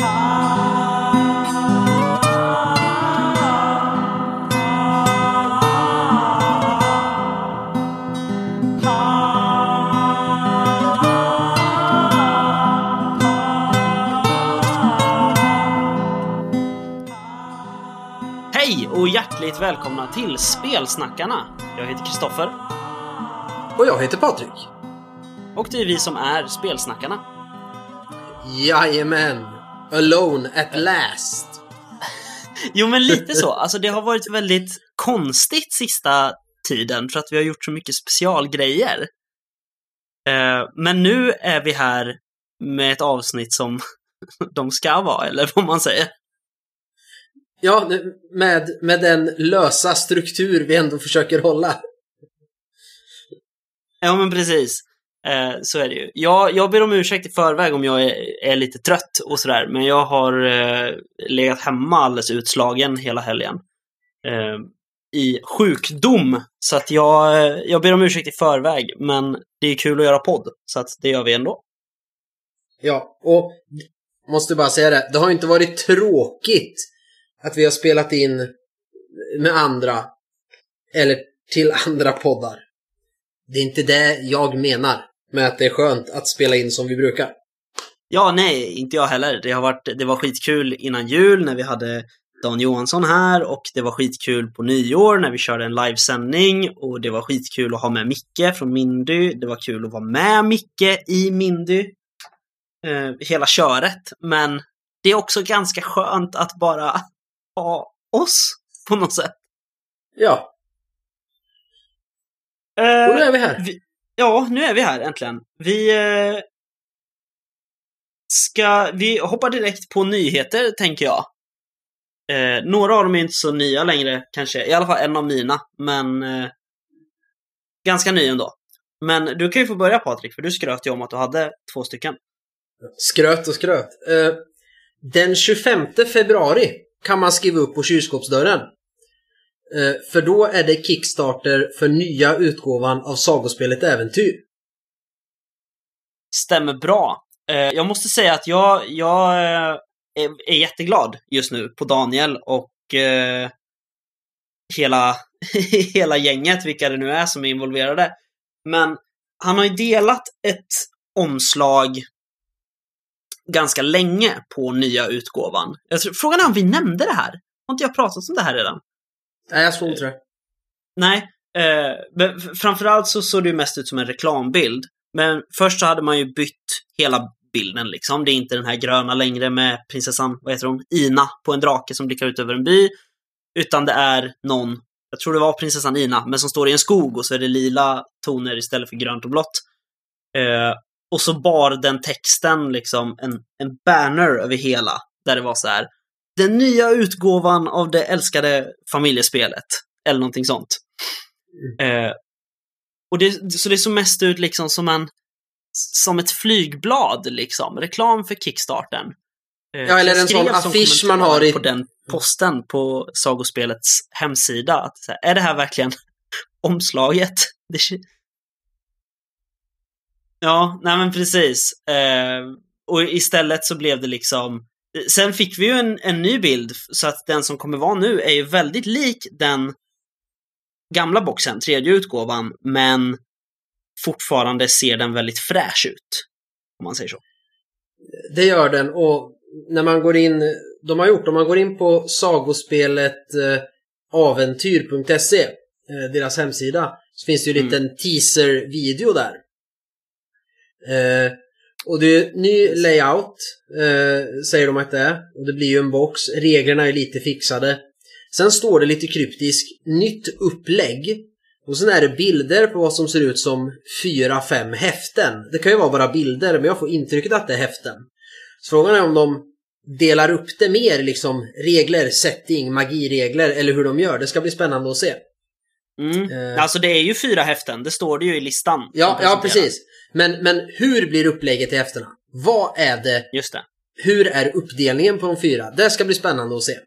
Hej och hjärtligt välkomna till Spelsnackarna! Jag heter Kristoffer Och jag heter Patrik. och det är vi som är Spelsnackarna. Jajamän! Alone at last. Jo, men lite så. Alltså, det har varit väldigt konstigt sista tiden för att vi har gjort så mycket specialgrejer. Eh, Men nu är vi här med ett avsnitt som de ska vara, eller vad man säger. Ja, med, med den lösa struktur vi ändå försöker hålla. Ja, men precis. Eh, så är det ju. Jag, jag ber om ursäkt i förväg om jag är, är lite trött och sådär, men jag har eh, legat hemma alldeles utslagen hela helgen. Eh, I sjukdom. Så att jag, eh, jag ber om ursäkt i förväg, men det är kul att göra podd, så att det gör vi ändå. Ja, och måste bara säga det. Det har inte varit tråkigt att vi har spelat in med andra eller till andra poddar. Det är inte det jag menar med att det är skönt att spela in som vi brukar. Ja, nej, inte jag heller. Det, har varit, det var skitkul innan jul när vi hade Dan Johansson här och det var skitkul på nyår när vi körde en livesändning och det var skitkul att ha med Micke från Mindy. Det var kul att vara med Micke i Mindy. Eh, hela köret. Men det är också ganska skönt att bara ha oss på något sätt. Ja, Eh, och nu är vi här. vi, ja, nu är vi här äntligen. Vi eh, ska... Vi hoppar direkt på nyheter, tänker jag. Eh, några av dem är inte så nya längre, kanske. I alla fall en av mina, men... Eh, ganska ny ändå. Men du kan ju få börja Patrik, för du skröt ju om att du hade två stycken. Skröt och skröt. Eh, den 25 februari kan man skriva upp på kylskåpsdörren. Eh, för då är det Kickstarter för nya utgåvan av sagospelet Äventyr. Stämmer bra. Eh, jag måste säga att jag, jag eh, är, jätteglad just nu på Daniel och hela, hela gänget, vilka det nu är som är involverade. Men han har ju delat ett omslag ganska länge på nya utgåvan. Jag tror, frågan är om vi nämnde det här? Har inte jag pratat om det här redan? Nej, jag tror inte det. Nej, eh, men framförallt så såg det ju mest ut som en reklambild. Men först så hade man ju bytt hela bilden liksom. Det är inte den här gröna längre med prinsessan, vad heter hon, Ina på en drake som blickar ut över en by. Utan det är någon, jag tror det var prinsessan Ina, men som står i en skog och så är det lila toner istället för grönt och blått. Eh, och så bar den texten liksom en, en banner över hela, där det var så här. Den nya utgåvan av det älskade familjespelet. Eller någonting sånt. Eh, och det, så det såg mest ut liksom som en som ett flygblad, liksom. Reklam för Kickstarten. Eh, Ja, eller en sån affisch man har i- På den posten på Sagospelets hemsida. Att, här, är det här verkligen omslaget? Det, ja, nej men precis. Eh, och istället så blev det liksom Sen fick vi ju en, en ny bild, så att den som kommer vara nu är ju väldigt lik den gamla boxen, tredje utgåvan, men fortfarande ser den väldigt fräsch ut. Om man säger så. Det gör den och när man går in, de har gjort, om man går in på sagospelet eh, aventyr.se, eh, deras hemsida, så finns det ju en Mm. liten teaser-video där. Eh, och det är ny layout, eh, säger de att det är. Och det blir ju en box, reglerna är lite fixade. Sen står det lite kryptiskt, nytt upplägg. Och sen är det bilder på vad som ser ut som fyra, fem häften. Det kan ju vara bara bilder, men jag får intrycket att det är häften. Så frågan är om de delar upp det mer, liksom regler, setting, magiregler eller hur de gör. Det ska bli spännande att se. Mm. Eh. Alltså det är ju fyra häften, det står det ju i listan. Ja, ja precis. Men, men hur blir upplägget i häftena? Vad är det? Just det. Hur är uppdelningen på de fyra? Det ska bli spännande att se.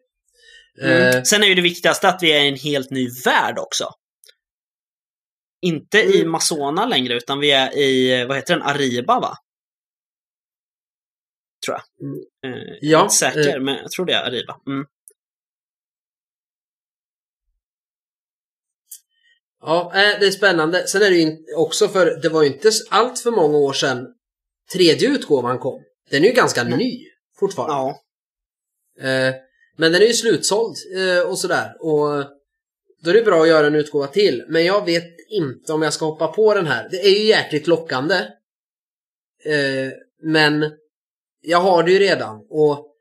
Mm. Eh, Sen är ju det viktigaste att vi är i en helt ny värld också. Inte i Mm. Masona längre, utan vi är i, vad heter den, Ariba va? tror jag. Mm. Eh, ja, jag är inte säker, eh. men jag tror det är Arriva. Mm. Ja, eh, det är spännande. Sen är det ju också för det var ju inte allt för många år sedan tredje utgåvan kom. Den är ju ganska mm. ny fortfarande. Ja. Eh, men den är ju slutsåld eh, och sådär. Och då är det bra att göra en utgåva till. Men jag vet inte om jag ska hoppa på den här. Det är ju jäkligt lockande. Men jag har det ju redan. Och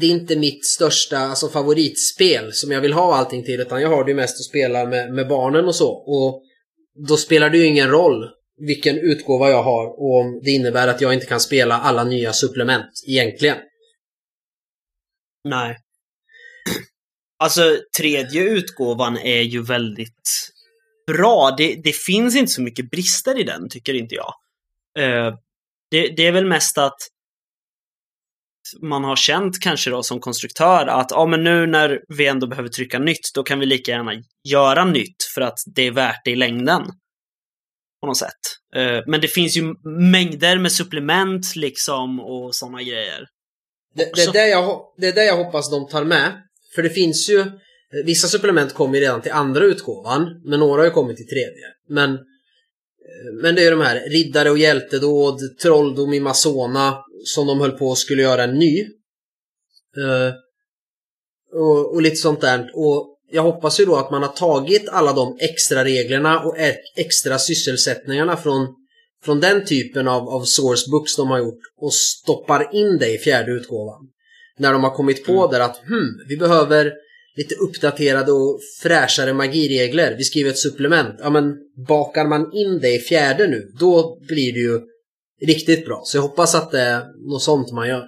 det är inte mitt största alltså, favoritspel som jag vill ha allting till utan jag har det ju mest att spela med, med barnen och så. Och då spelar det ju ingen roll vilken utgåva jag har och om det innebär att jag inte kan spela alla nya supplement egentligen. Nej. Alltså tredje utgåvan är ju väldigt bra. Det, det finns inte så mycket brister i den, tycker inte jag. Uh, det, det är väl mest att man har känt kanske då som konstruktör att ja, men nu när vi ändå behöver trycka nytt, då kan vi lika gärna göra nytt för att det är värt det i längden. På något sätt. Eh, men det finns ju mängder med supplement liksom och sådana grejer. Det, det, är det, jag, det är det jag hoppas de tar med. För det finns ju Vissa supplement kommer ju redan till andra utgåvan, men några har ju kommit till tredje. Men, men det är de här riddare och hjältedåd, trolldom i Masona, som de höll på att skulle göra en ny. Uh, och, och, lite sånt där. Och jag hoppas ju då att man har tagit alla de extra reglerna och extra sysselsättningarna från, från den typen av, av sourcebooks de har gjort och stoppar in det i fjärde utgåvan. När de har kommit på mm. där att hmm, vi behöver lite uppdaterade och fräschare magiregler. Vi skriver ett supplement. Ja men bakar man in det i fjärde nu, då blir det ju riktigt bra. Så jag hoppas att det är något sånt man gör.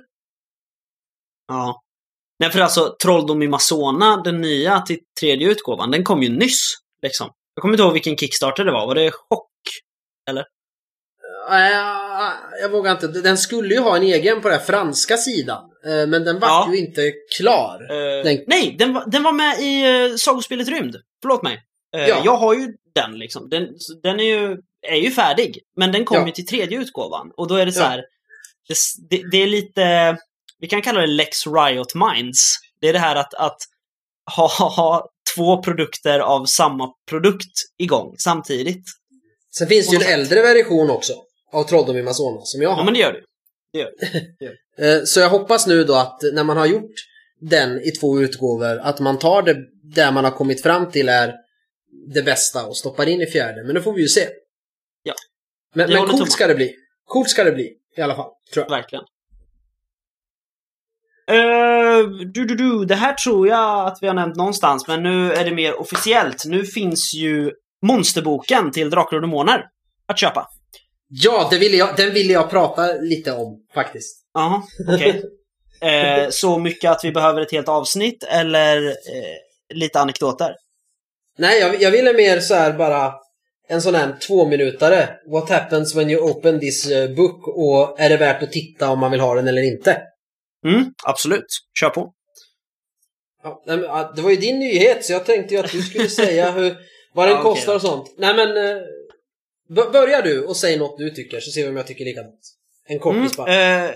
Ja. Nej, för alltså Trolldom i Masona, den nya till tredje utgåvan, den kom ju nyss. Liksom. Jag kommer inte ihåg vilken Kickstarter det var. Var det Chock? Eller? Jag, vågar inte. Den skulle ju ha en egen på den franska sidan. Eh, men den var ja. ju inte klar. Uh, den... Nej, den var, den var med i uh, Sagospelet Rymd. Förlåt mig. Uh, ja. Jag har ju den liksom. Den, den är ju är ju färdig. Men den kommer ja. ju till tredje utgåvan. Och då är det så här. Det, det, är lite, vi kan kalla det Lex Riot Minds. Det är det här att, att ha, ha två produkter av samma produkt igång samtidigt. Sen finns det ju en äldre version också av Trolldom i Masona som jag har. Ja, men det gör det. det, gör det. gör det. Eh, så jag hoppas nu då att när man har gjort den i två utgåvor, att man tar det där man har kommit fram till är det bästa och stoppar in i fjärde. Men det får vi ju se. Ja. Men, men coolt ska det bli. Coolt ska det bli. I alla fall. Tror jag. Verkligen. Uh, du, du, du. Det här tror jag att vi har nämnt någonstans, men nu är det mer officiellt. Nu finns ju monsterboken till Drakar och Demoner att köpa. Ja, det ville jag, den ville jag prata lite om faktiskt. Jaha, okej. Okay. eh, så mycket att vi behöver ett helt avsnitt eller eh, lite anekdoter? Nej, jag, jag ville mer så här bara en sån här tvåminutare. What happens when you open this eh, book? Och är det värt att titta om man vill ha den eller inte? Mm, absolut. Kör på. Ja, det var ju din nyhet så jag tänkte ju att du skulle säga hur, vad den ja, kostar och sånt. Nej men Börja du och säg något du tycker så ser vi om jag tycker likadant. En kortis mm, eh,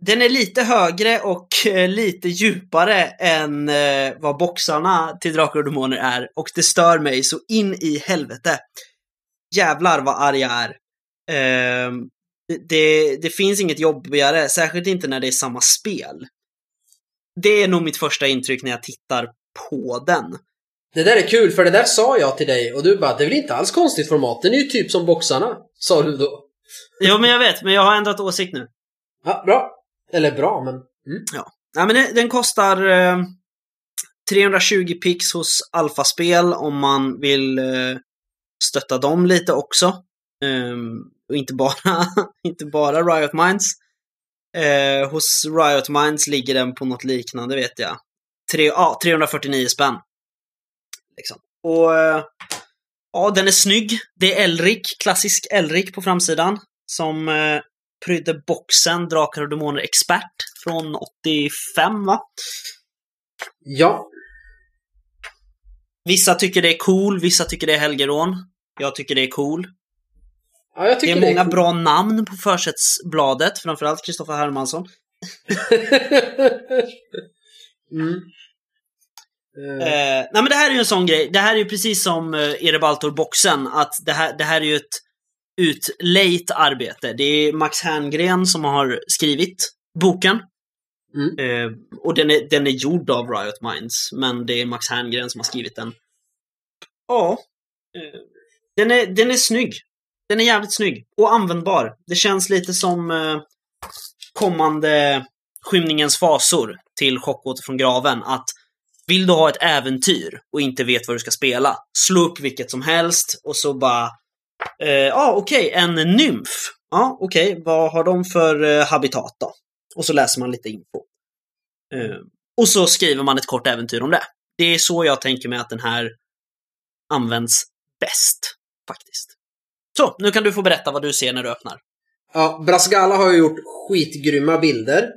Den är lite högre och eh, lite djupare än eh, vad boxarna till Drakar och Demoner är och det stör mig så in i helvete. Jävlar vad arg jag är. Eh, det, det finns inget jobbigare, särskilt inte när det är samma spel. Det är nog mitt första intryck när jag tittar på den. Det där är kul, för det där sa jag till dig och du bara det är väl inte alls konstigt format, den är ju typ som boxarna, sa du då. Jo, men jag vet, men jag har ändrat åsikt nu. Ja, bra. Eller bra, men... Mm. Ja. Nej, men den, den kostar eh, 320 pix hos Alfaspel om man vill eh, stötta dem lite också. Eh, och inte bara, inte bara Riot Minds. Eh, hos Riot Minds ligger den på något liknande vet jag. Tre, ah, 349 spänn. Liksom. Och eh, ja, den är snygg. Det är Elrik, klassisk Elrik på framsidan. Som eh, prydde boxen Drakar och Demoner Expert från 85, va? Ja. Vissa tycker det är cool, vissa tycker det är helgerån. Jag tycker det är cool. Ja, jag tycker det är många det är cool. bra namn på försättsbladet, framförallt Kristoffer Hermansson. mm. Eh, nej men det här är ju en sån grej. Det här är ju precis som eh, Erebaltor-boxen. Att det här, det här är ju ett utlejt arbete. Det är Max Herngren som har skrivit boken. Mm. Eh, och den är, den är gjord av Riot Minds, men det är Max Herngren som har skrivit den. Ja. Eh, den, är, den är snygg. Den är jävligt snygg. Och användbar. Det känns lite som eh, kommande Skymningens fasor till Chockåter från graven. Att vill du ha ett äventyr och inte vet vad du ska spela, slå upp vilket som helst och så bara eh, Ja, eh, ah, okej, okay, en nymf. Ja, ah, okej, okay, vad har de för eh, habitat då? Och så läser man lite info. Eh, och så skriver man ett kort äventyr om det. Det är så jag tänker mig att den här används bäst, faktiskt. Så, nu kan du få berätta vad du ser när du öppnar. Ja, Brasgala har ju gjort skitgrymma bilder.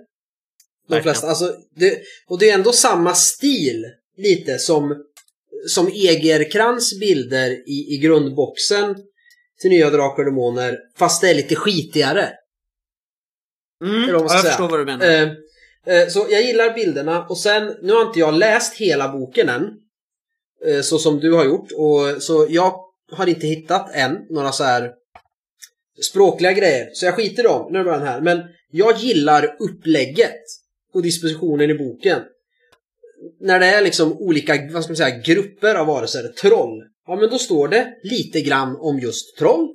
De flesta, alltså, det, och det är ändå samma stil lite som, som Egerkrans bilder i, i grundboxen till nya Drakar och Demoner, fast det är lite skitigare. Mm, ja, jag säga. förstår vad du menar. Eh, eh, så jag gillar bilderna och sen, nu har inte jag läst hela boken än. Eh, så som du har gjort. Och, så jag har inte hittat än några så här språkliga grejer. Så jag skiter i dem. Nu är det bara den här. Men jag gillar upplägget och dispositionen i boken. När det är liksom olika, vad ska man säga, grupper av varelser. Troll. Ja, men då står det lite grann om just troll.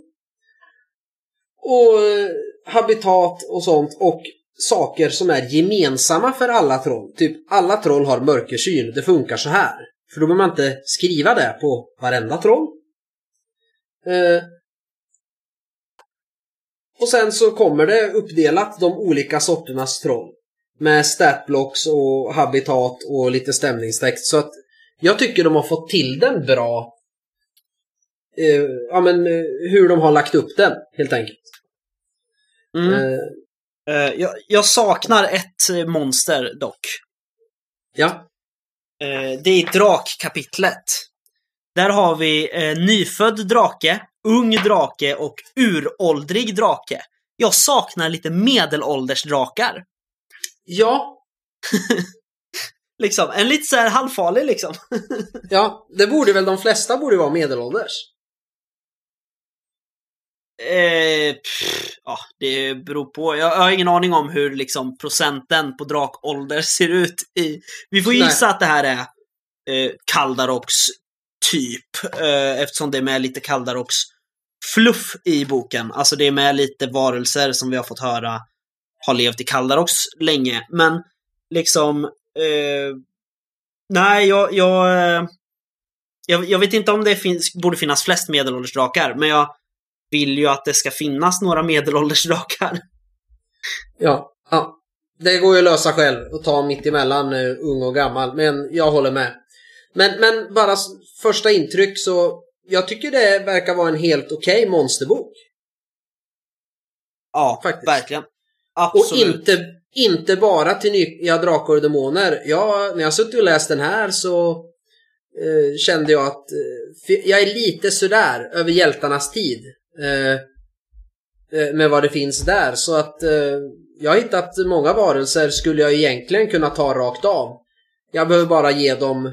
Och eh, habitat och sånt och saker som är gemensamma för alla troll. Typ alla troll har mörkersyn, det funkar så här. För då behöver man inte skriva det på varenda troll. Eh, och sen så kommer det uppdelat de olika sorternas troll. Med statblocks och habitat och lite stämningstext. Så att jag tycker de har fått till den bra. Eh, ja men eh, hur de har lagt upp den helt enkelt. Mm. Eh, uh, jag, jag, saknar ett monster dock. Ja. Uh, det är drakkapitlet. Där har vi uh, nyfödd drake, ung drake och uråldrig drake. Jag saknar lite medelåldersdrakar. Ja. liksom, en lite så här halvfarlig liksom. ja, det borde väl de flesta borde vara medelålders. Eh, pff, ja, det beror på. Jag, jag, har ingen aning om hur liksom, procenten på drakålder ser ut. i... Vi får gissa Nej. att det här är eh, Kaldaroks typ. Eh, eftersom det är med lite Kaldaroks fluff i boken. Alltså det är med lite varelser som vi har fått höra har levt i Kaldaroks länge. Men liksom... Eh, nej, jag, jag, eh, jag, jag... vet inte om det finns, borde finnas flest medelåldersdrakar, men jag vill ju att det ska finnas några medelålders drakar. Ja, ja. Det går ju att lösa själv och ta mitt emellan uh, ung och gammal, men jag håller med. Men, men bara första intryck så, jag tycker det verkar vara en helt okej okay monsterbok. Ja, Faktiskt. verkligen. Absolut. Och inte, inte bara till nya Drakar och Demoner. Ja, när jag suttit och läst den här så eh, kände jag att eh, jag är lite sådär över hjältarnas tid. Eh, eh, med vad det finns där. Så att eh, jag har hittat många varelser skulle jag egentligen kunna ta rakt av. Jag behöver bara ge dem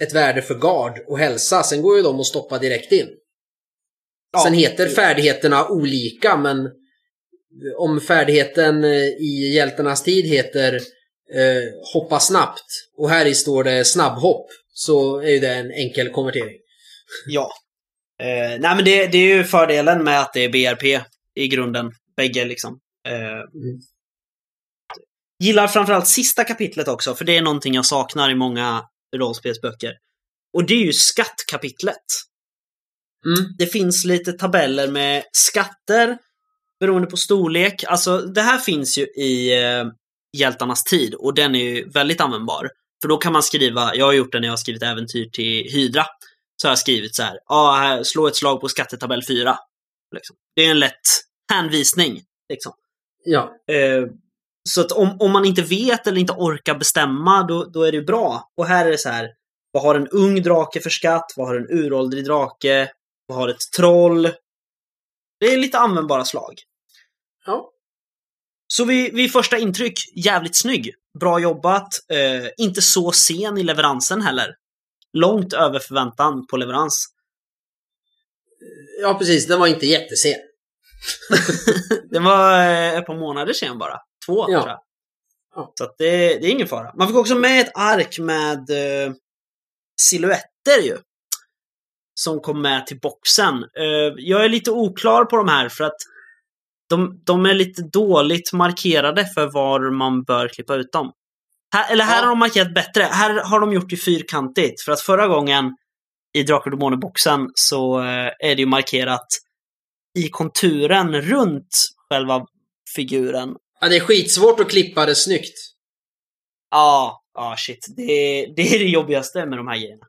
ett värde för gard och hälsa. Sen går ju de att stoppa direkt in. Ja. Sen heter färdigheterna olika men om färdigheten i hjältarnas tid heter eh, hoppa snabbt och här i står det snabbhopp så är ju det en enkel konvertering. Ja, Eh, nej men det, det, är ju fördelen med att det är BRP i grunden. Bägge liksom. Eh, mm. Gillar framförallt sista kapitlet också, för det är någonting jag saknar i många rollspelsböcker. Och det är ju skattkapitlet. Mm. Det finns lite tabeller med skatter beroende på storlek. Alltså det här finns ju i eh, Hjältarnas tid och den är ju väldigt användbar. För då kan man skriva, jag har gjort det när jag har skrivit äventyr till Hydra så har jag skrivit så här, ja, slå ett slag på skattetabell 4. Liksom. Det är en lätt hänvisning. Liksom. Ja. Eh, så att om, om man inte vet eller inte orkar bestämma, då, då är det bra. Och här är det så här, vad har en ung drake för skatt? Vad har en uråldrig drake? Vad har ett troll? Det är lite användbara slag. Ja. Så vid, vid första intryck, jävligt snygg. Bra jobbat. Eh, inte så sen i leveransen heller. Långt över förväntan på leverans. Ja, precis. Den var inte jättesen. det var eh, ett par månader sen bara. Två, Ja. tror jag. Ja. Så det, det är ingen fara. Man fick också med ett ark med eh, silhuetter ju. Som kom med till boxen. Eh, jag är lite oklar på de här för att de, de är lite dåligt markerade för var man bör klippa ut dem. Här, eller här Ja. har de markerat bättre. Här har de gjort det fyrkantigt. För att förra gången i Drakar och Demoner-boxen så eh, är det ju markerat i konturen runt själva figuren. Ja, det är skitsvårt att klippa det snyggt. Ja, ja shit. Det, det är det jobbigaste med de här grejerna.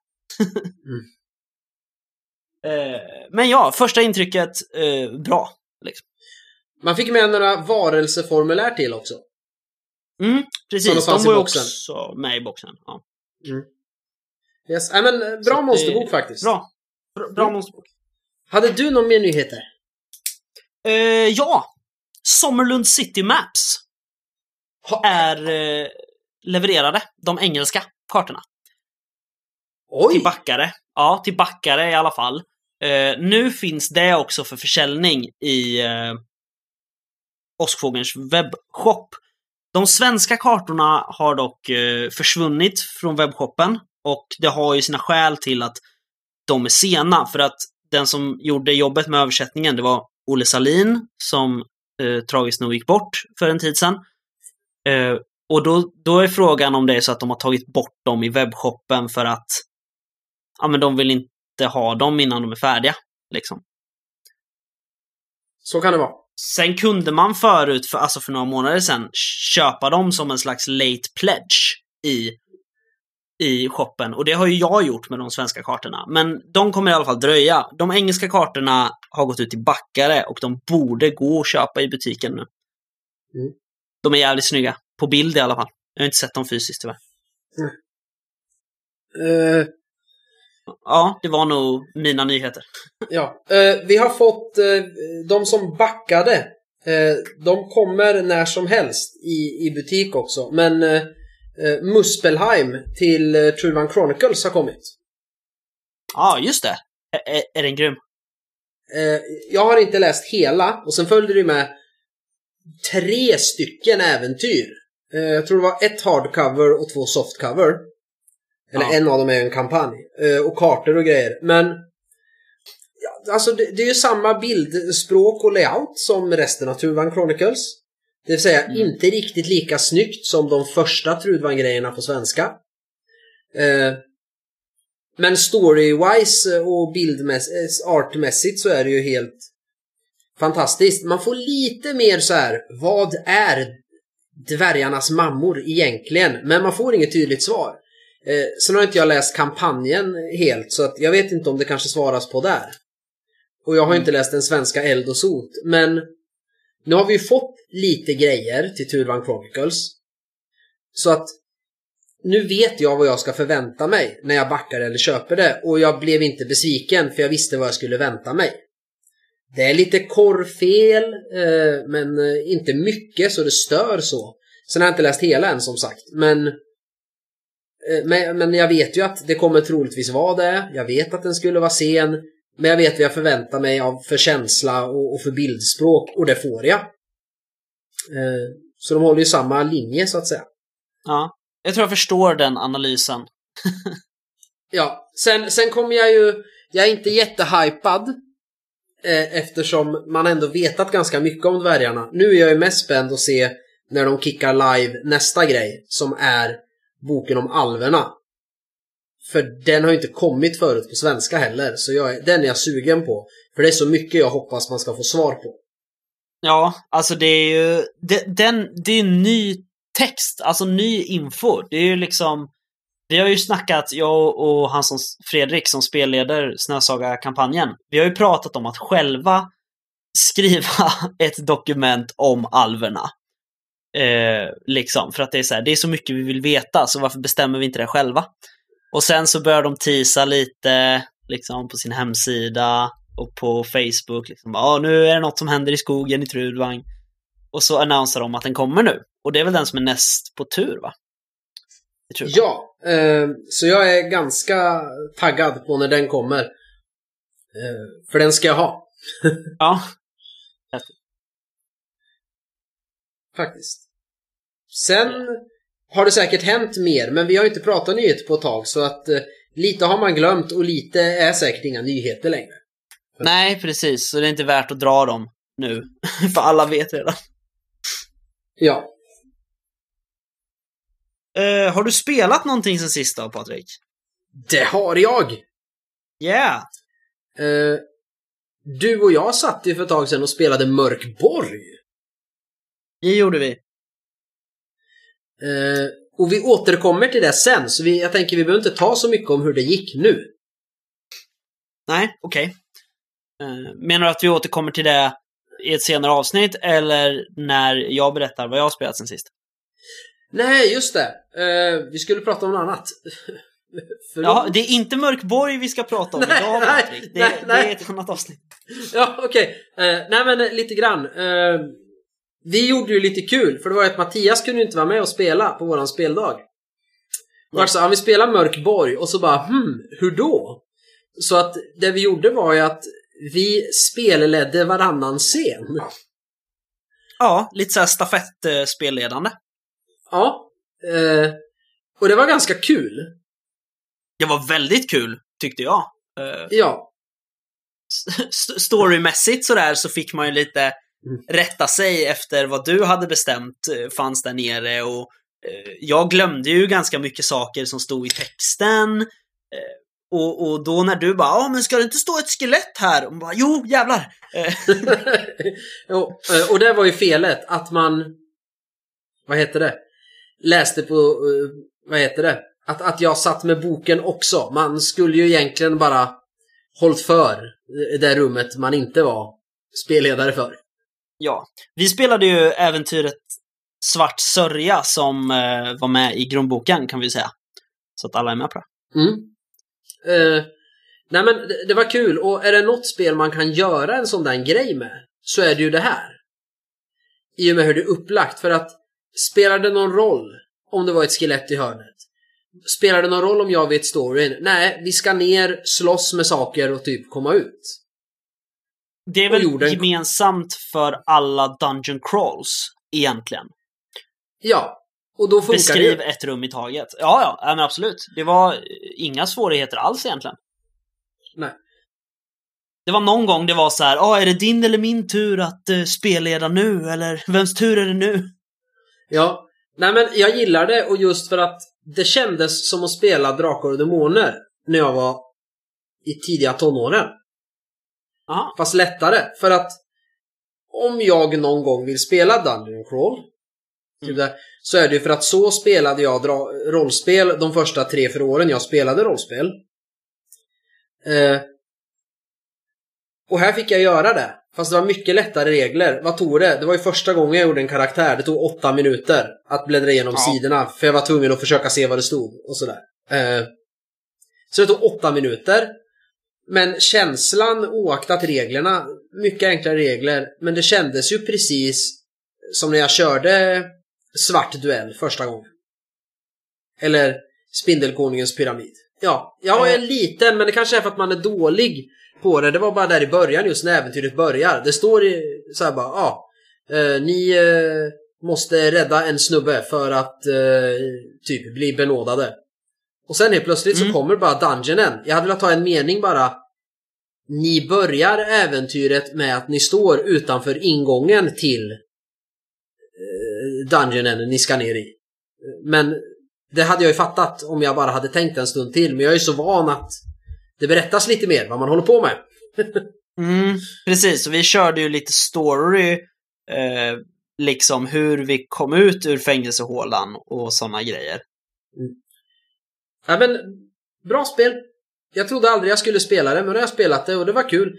Mm. Eh, Men ja, första intrycket, eh, bra. Man fick med några varelseformulär till också. Mm, precis, de var ju också med i boxen. Ja. Yes. Ja, men, eh, bra Så det- monsterbok faktiskt. Bra. Bra, bra Mm. monsterbok. Hade du någon mer nyheter? Eh, ja! Sommerlund City Maps Ha, är eh, levererade, de engelska kartorna. oj! Till backare. Ja, till backare i alla fall. Eh, nu finns det också för försäljning i eh, Åskfågelns webbshop. De svenska kartorna har dock eh, försvunnit från webbshoppen och det har ju sina skäl till att de är sena för att den som gjorde jobbet med översättningen det var Olle Salin som eh, tragiskt nog gick bort för en tid sedan. Eh, och då, då är frågan om det är så att de har tagit bort dem i webbshoppen för att ja, men de vill inte ha dem innan de är färdiga. Liksom. Så kan det vara. Sen kunde man förut, för, alltså för några månader sedan, köpa dem som en slags late pledge i, i shoppen. Och det har ju jag gjort med de svenska kartorna. Men de kommer i alla fall dröja. De engelska kartorna har gått ut i backare och de borde gå att köpa i butiken nu. Mm. De är jävligt snygga. På bild i alla fall. Jag har inte sett dem fysiskt tyvärr. Eh, Ja, det var nog mina nyheter. ja. Eh, vi har fått eh, de som backade. Eh, de kommer när som helst i, i butik också. Men eh, eh, Muspelheim till eh, Truvan Chronicles har kommit. Ja, just det. Är, är, den grym? Eh, jag har inte läst hela och sen följde det med tre stycken äventyr. Jag tror det var ett hardcover och två softcover. Eller Ja. en av dem är en kampanj. Eh, och kartor och grejer. Men alltså det, det är ju samma bildspråk och layout som resten av Truvan Chronicles. Det vill säga Mm. inte riktigt lika snyggt som de första Trudvan-grejerna på svenska. Eh, men story-wise och eh, artmässigt så är det ju helt fantastiskt. Man får lite mer så här, vad är dvärgarnas mammor egentligen? Men man får inget tydligt svar. Eh, sen har inte jag läst kampanjen helt så att jag vet inte om det kanske svaras på där. Och jag har Mm. inte läst den svenska Eld och Sot. Men nu har vi ju fått lite grejer till Turvan Chronicles. Så att nu vet jag vad jag ska förvänta mig när jag backar eller köper det. Och jag blev inte besviken för jag visste vad jag skulle vänta mig. Det är lite korrfel, eh, men eh, inte mycket så det stör så. Sen har jag inte läst hela än som sagt, men men, men jag vet ju att det kommer troligtvis vara det. Jag vet att den skulle vara sen. Men jag vet vad jag förväntar mig av för känsla och, och för bildspråk och det får jag. Eh, så de håller ju samma linje så att säga. Ja. Jag tror jag förstår den analysen. Ja, sen, sen kommer jag ju... Jag är inte jättehypad. Eh, eftersom man ändå vetat ganska mycket om dvärgarna. Nu är jag ju mest spänd att se när de kickar live nästa grej. Som är boken om alverna. För den har ju inte kommit förut på svenska heller. Så jag, den är jag sugen på. För det är så mycket jag hoppas man ska få svar på. Ja, alltså det är ju... Det, den, det är ju ny text, alltså ny info. Det är ju liksom... Vi har ju snackat, jag och han som Fredrik som spelleder Snösaga-kampanjen. Vi har ju pratat om att själva skriva ett dokument om alverna. Eh, liksom, för att det är så här, det är så mycket vi vill veta, så varför bestämmer vi inte det själva? Och sen så börjar de tisa lite, liksom på sin hemsida och på Facebook. Liksom, ja, nu är det något som händer i skogen i Trudvang. Och så annonserar de att den kommer nu. Och det är väl den som är näst på tur, va? Ja, eh, så jag är ganska taggad på när den kommer. Eh, för den ska jag ha. ja. Faktiskt. Sen har det säkert hänt mer, men vi har inte pratat nyheter på ett tag så att eh, lite har man glömt och lite är säkert inga nyheter längre. Nej, precis. Så det är inte värt att dra dem nu. För alla vet redan. Ja. Uh, har du spelat någonting sen sist då, Patrik? Det har jag! Yeah! Uh, du och jag satt ju för ett tag sedan och spelade Mörkborg. Det gjorde vi. Uh, och vi återkommer till det sen, så vi, jag tänker vi behöver inte ta så mycket om hur det gick nu. Nej, okej. Okay. menar du att vi återkommer till det i ett senare avsnitt eller när jag berättar vad jag har spelat sen sist? Nej, just det. Uh, vi skulle prata om något annat. ja, det är inte Mörkborg vi ska prata om nej, idag, Patrik. Det, nej, det är ett annat avsnitt. Ja, okej. Okay. Uh, nej, men lite grann. Vi gjorde ju lite kul, för det var att Mattias kunde inte vara med och spela på våran speldag. Mm. Alltså, han vill spela Mörkborg och så bara hmm, hur då? Så att det vi gjorde var ju att vi spelledde varannan scen. Ja, lite såhär stafettspelledande. Ja. Eh, och det var ganska kul. Det var väldigt kul, tyckte jag. Eh, ja. Storymässigt sådär så fick man ju lite rätta sig efter vad du hade bestämt eh, fanns där nere och eh, jag glömde ju ganska mycket saker som stod i texten. Eh, och, och då när du bara ja men ska det inte stå ett skelett här? Och bara, jo jävlar! och, och det var ju felet att man vad heter det? läste på, vad heter det? Att, att jag satt med boken också. Man skulle ju egentligen bara hållt för det rummet man inte var spelledare för. Ja, vi spelade ju äventyret Svart sörja som eh, var med i grundboken kan vi säga. Så att alla är med på det. Mm. Eh, nej men det, det, var kul och är det något spel man kan göra en sån där grej med så är det ju det här. I och med hur det är upplagt för att Spelar det någon roll om det var ett skelett i hörnet? Spelar det någon roll om jag vet storyn? Nej, vi ska ner, slåss med saker och typ komma ut. Det är väl gemensamt för alla Dungeon Crawls, egentligen. Ja, och då funkar Beskriv det ett rum i taget. Ja, ja, men absolut. Det var inga svårigheter alls egentligen. Nej. Det var någon gång det var så här, ah, är det din eller min tur att uh, spelleda nu? Eller vems tur är det nu? Ja, nej men jag gillar det och just för att det kändes som att spela Drakar och Demoner när jag var i tidiga tonåren. Aha. Fast lättare, för att om jag någon gång vill spela Dungeon Crawl mm. så är det ju för att så spelade jag rollspel de första tre, fyra åren jag spelade rollspel. Eh, och här fick jag göra det. Fast det var mycket lättare regler. Vad tog det? Det var ju första gången jag gjorde en karaktär. Det tog åtta minuter att bläddra igenom ja. sidorna. För jag var tvungen att försöka se vad det stod och sådär. Eh, så det tog åtta minuter. Men känslan oaktat reglerna, mycket enklare regler, men det kändes ju precis som när jag körde Svart Duell första gången. Eller Spindelkonungens pyramid. Ja, jag är liten men det kanske är för att man är dålig på det. Det var bara där i början just när äventyret börjar. Det står så här bara, ja. Ah, ni eh, måste rädda en snubbe för att eh, typ bli benådade. Och sen helt plötsligt mm. så kommer bara dungeonen. Jag hade velat ta en mening bara. Ni börjar äventyret med att ni står utanför ingången till eh, dungeonen ni ska ner i. Men det hade jag ju fattat om jag bara hade tänkt en stund till. Men jag är ju så van att det berättas lite mer vad man håller på med. mm, precis, och vi körde ju lite story, eh, liksom hur vi kom ut ur fängelsehålan och sådana grejer. Mm. Ja men, bra spel. Jag trodde aldrig jag skulle spela det, men nu har jag spelat det och det var kul.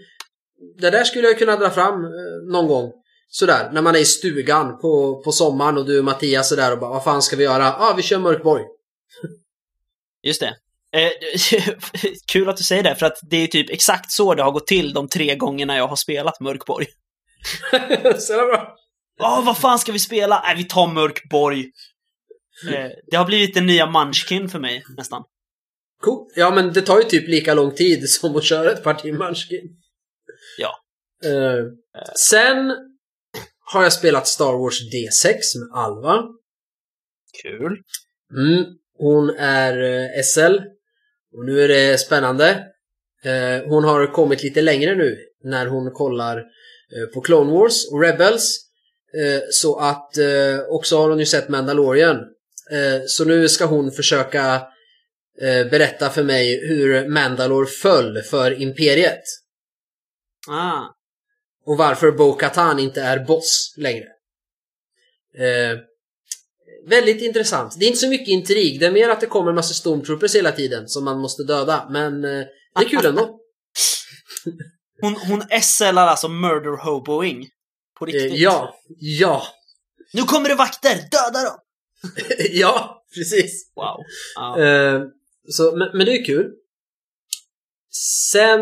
Det där skulle jag kunna dra fram eh, någon gång. Sådär, när man är i stugan på, på sommaren och du och Mattias är där och bara vad fan ska vi göra? Ja, ah, vi kör Mörkborg. Just det. Eh, kul att du säger det, för att det är typ exakt så det har gått till de tre gångerna jag har spelat Mörkborg. så bra. Åh, vad fan ska vi spela? Nej, vi tar Mörkborg. Eh, det har blivit den nya Munchkin för mig, nästan. Cool. Ja, men det tar ju typ lika lång tid som att köra ett parti Munchkin. Ja. Eh, sen har jag spelat Star Wars D6 med Alva. Kul. Mm, hon är eh, SL. Och nu är det spännande. Eh, hon har kommit lite längre nu när hon kollar på Clone Wars och Rebels. Så att också har hon ju sett Mandalorian. Eh, så nu ska hon försöka eh, berätta för mig hur Mandalore föll för Imperiet. Ah. Och varför Bo-Katan inte är boss längre. Eh, väldigt intressant. Det är inte så mycket intrig. Det är mer att det kommer en massa stormtroopers hela tiden som man måste döda. Men eh, det är kul ändå. Hon, hon SLar alltså murder hoboing. På Eh, riktigt. ja, ja, Nu kommer det vakter! Döda dem! ja, precis. Wow. Ja. Eh, så, men, men det är kul. Sen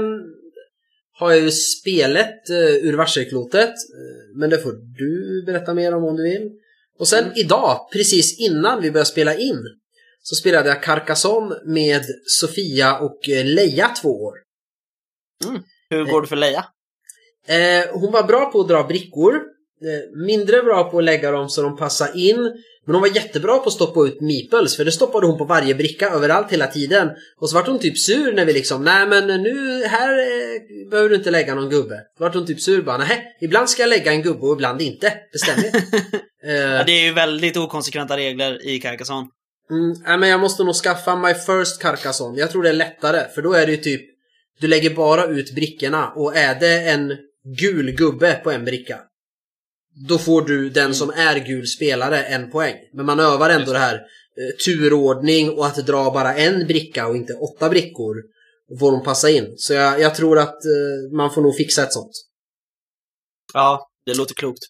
har jag ju spelet uh, ur varselklotet. eh, men det får du berätta mer om om du vill. Och sen idag, precis innan vi började spela in, så spelade jag Carcassonne med Sofia och eh, Leia två år. Hur går det för Leia? Eh, hon var bra på att dra brickor. Eh, mindre bra på att lägga dem så de passar in. Men hon var jättebra på att stoppa ut meeples för det stoppade hon på varje bricka överallt hela tiden. Och så vart hon typ sur när vi liksom, nej men nu, här eh, behöver du inte lägga någon gubbe. Då vart hon typ sur bara, nej ibland ska jag lägga en gubbe och ibland inte. Bestäm. Ja, eh, det är ju väldigt okonsekventa regler i Carcassonne. mm, nej, men jag måste nog skaffa My First Carcassonne. Jag tror det är lättare för då är det ju typ, du lägger bara ut brickorna och är det en gul gubbe på en bricka då får du den som är gul spelare en poäng. Men man övar ändå det här eh, turordning och att dra bara en bricka och inte åtta brickor. Får dem passa in. Så jag, jag tror att eh, man får nog fixa ett sånt. Ja, det låter klokt.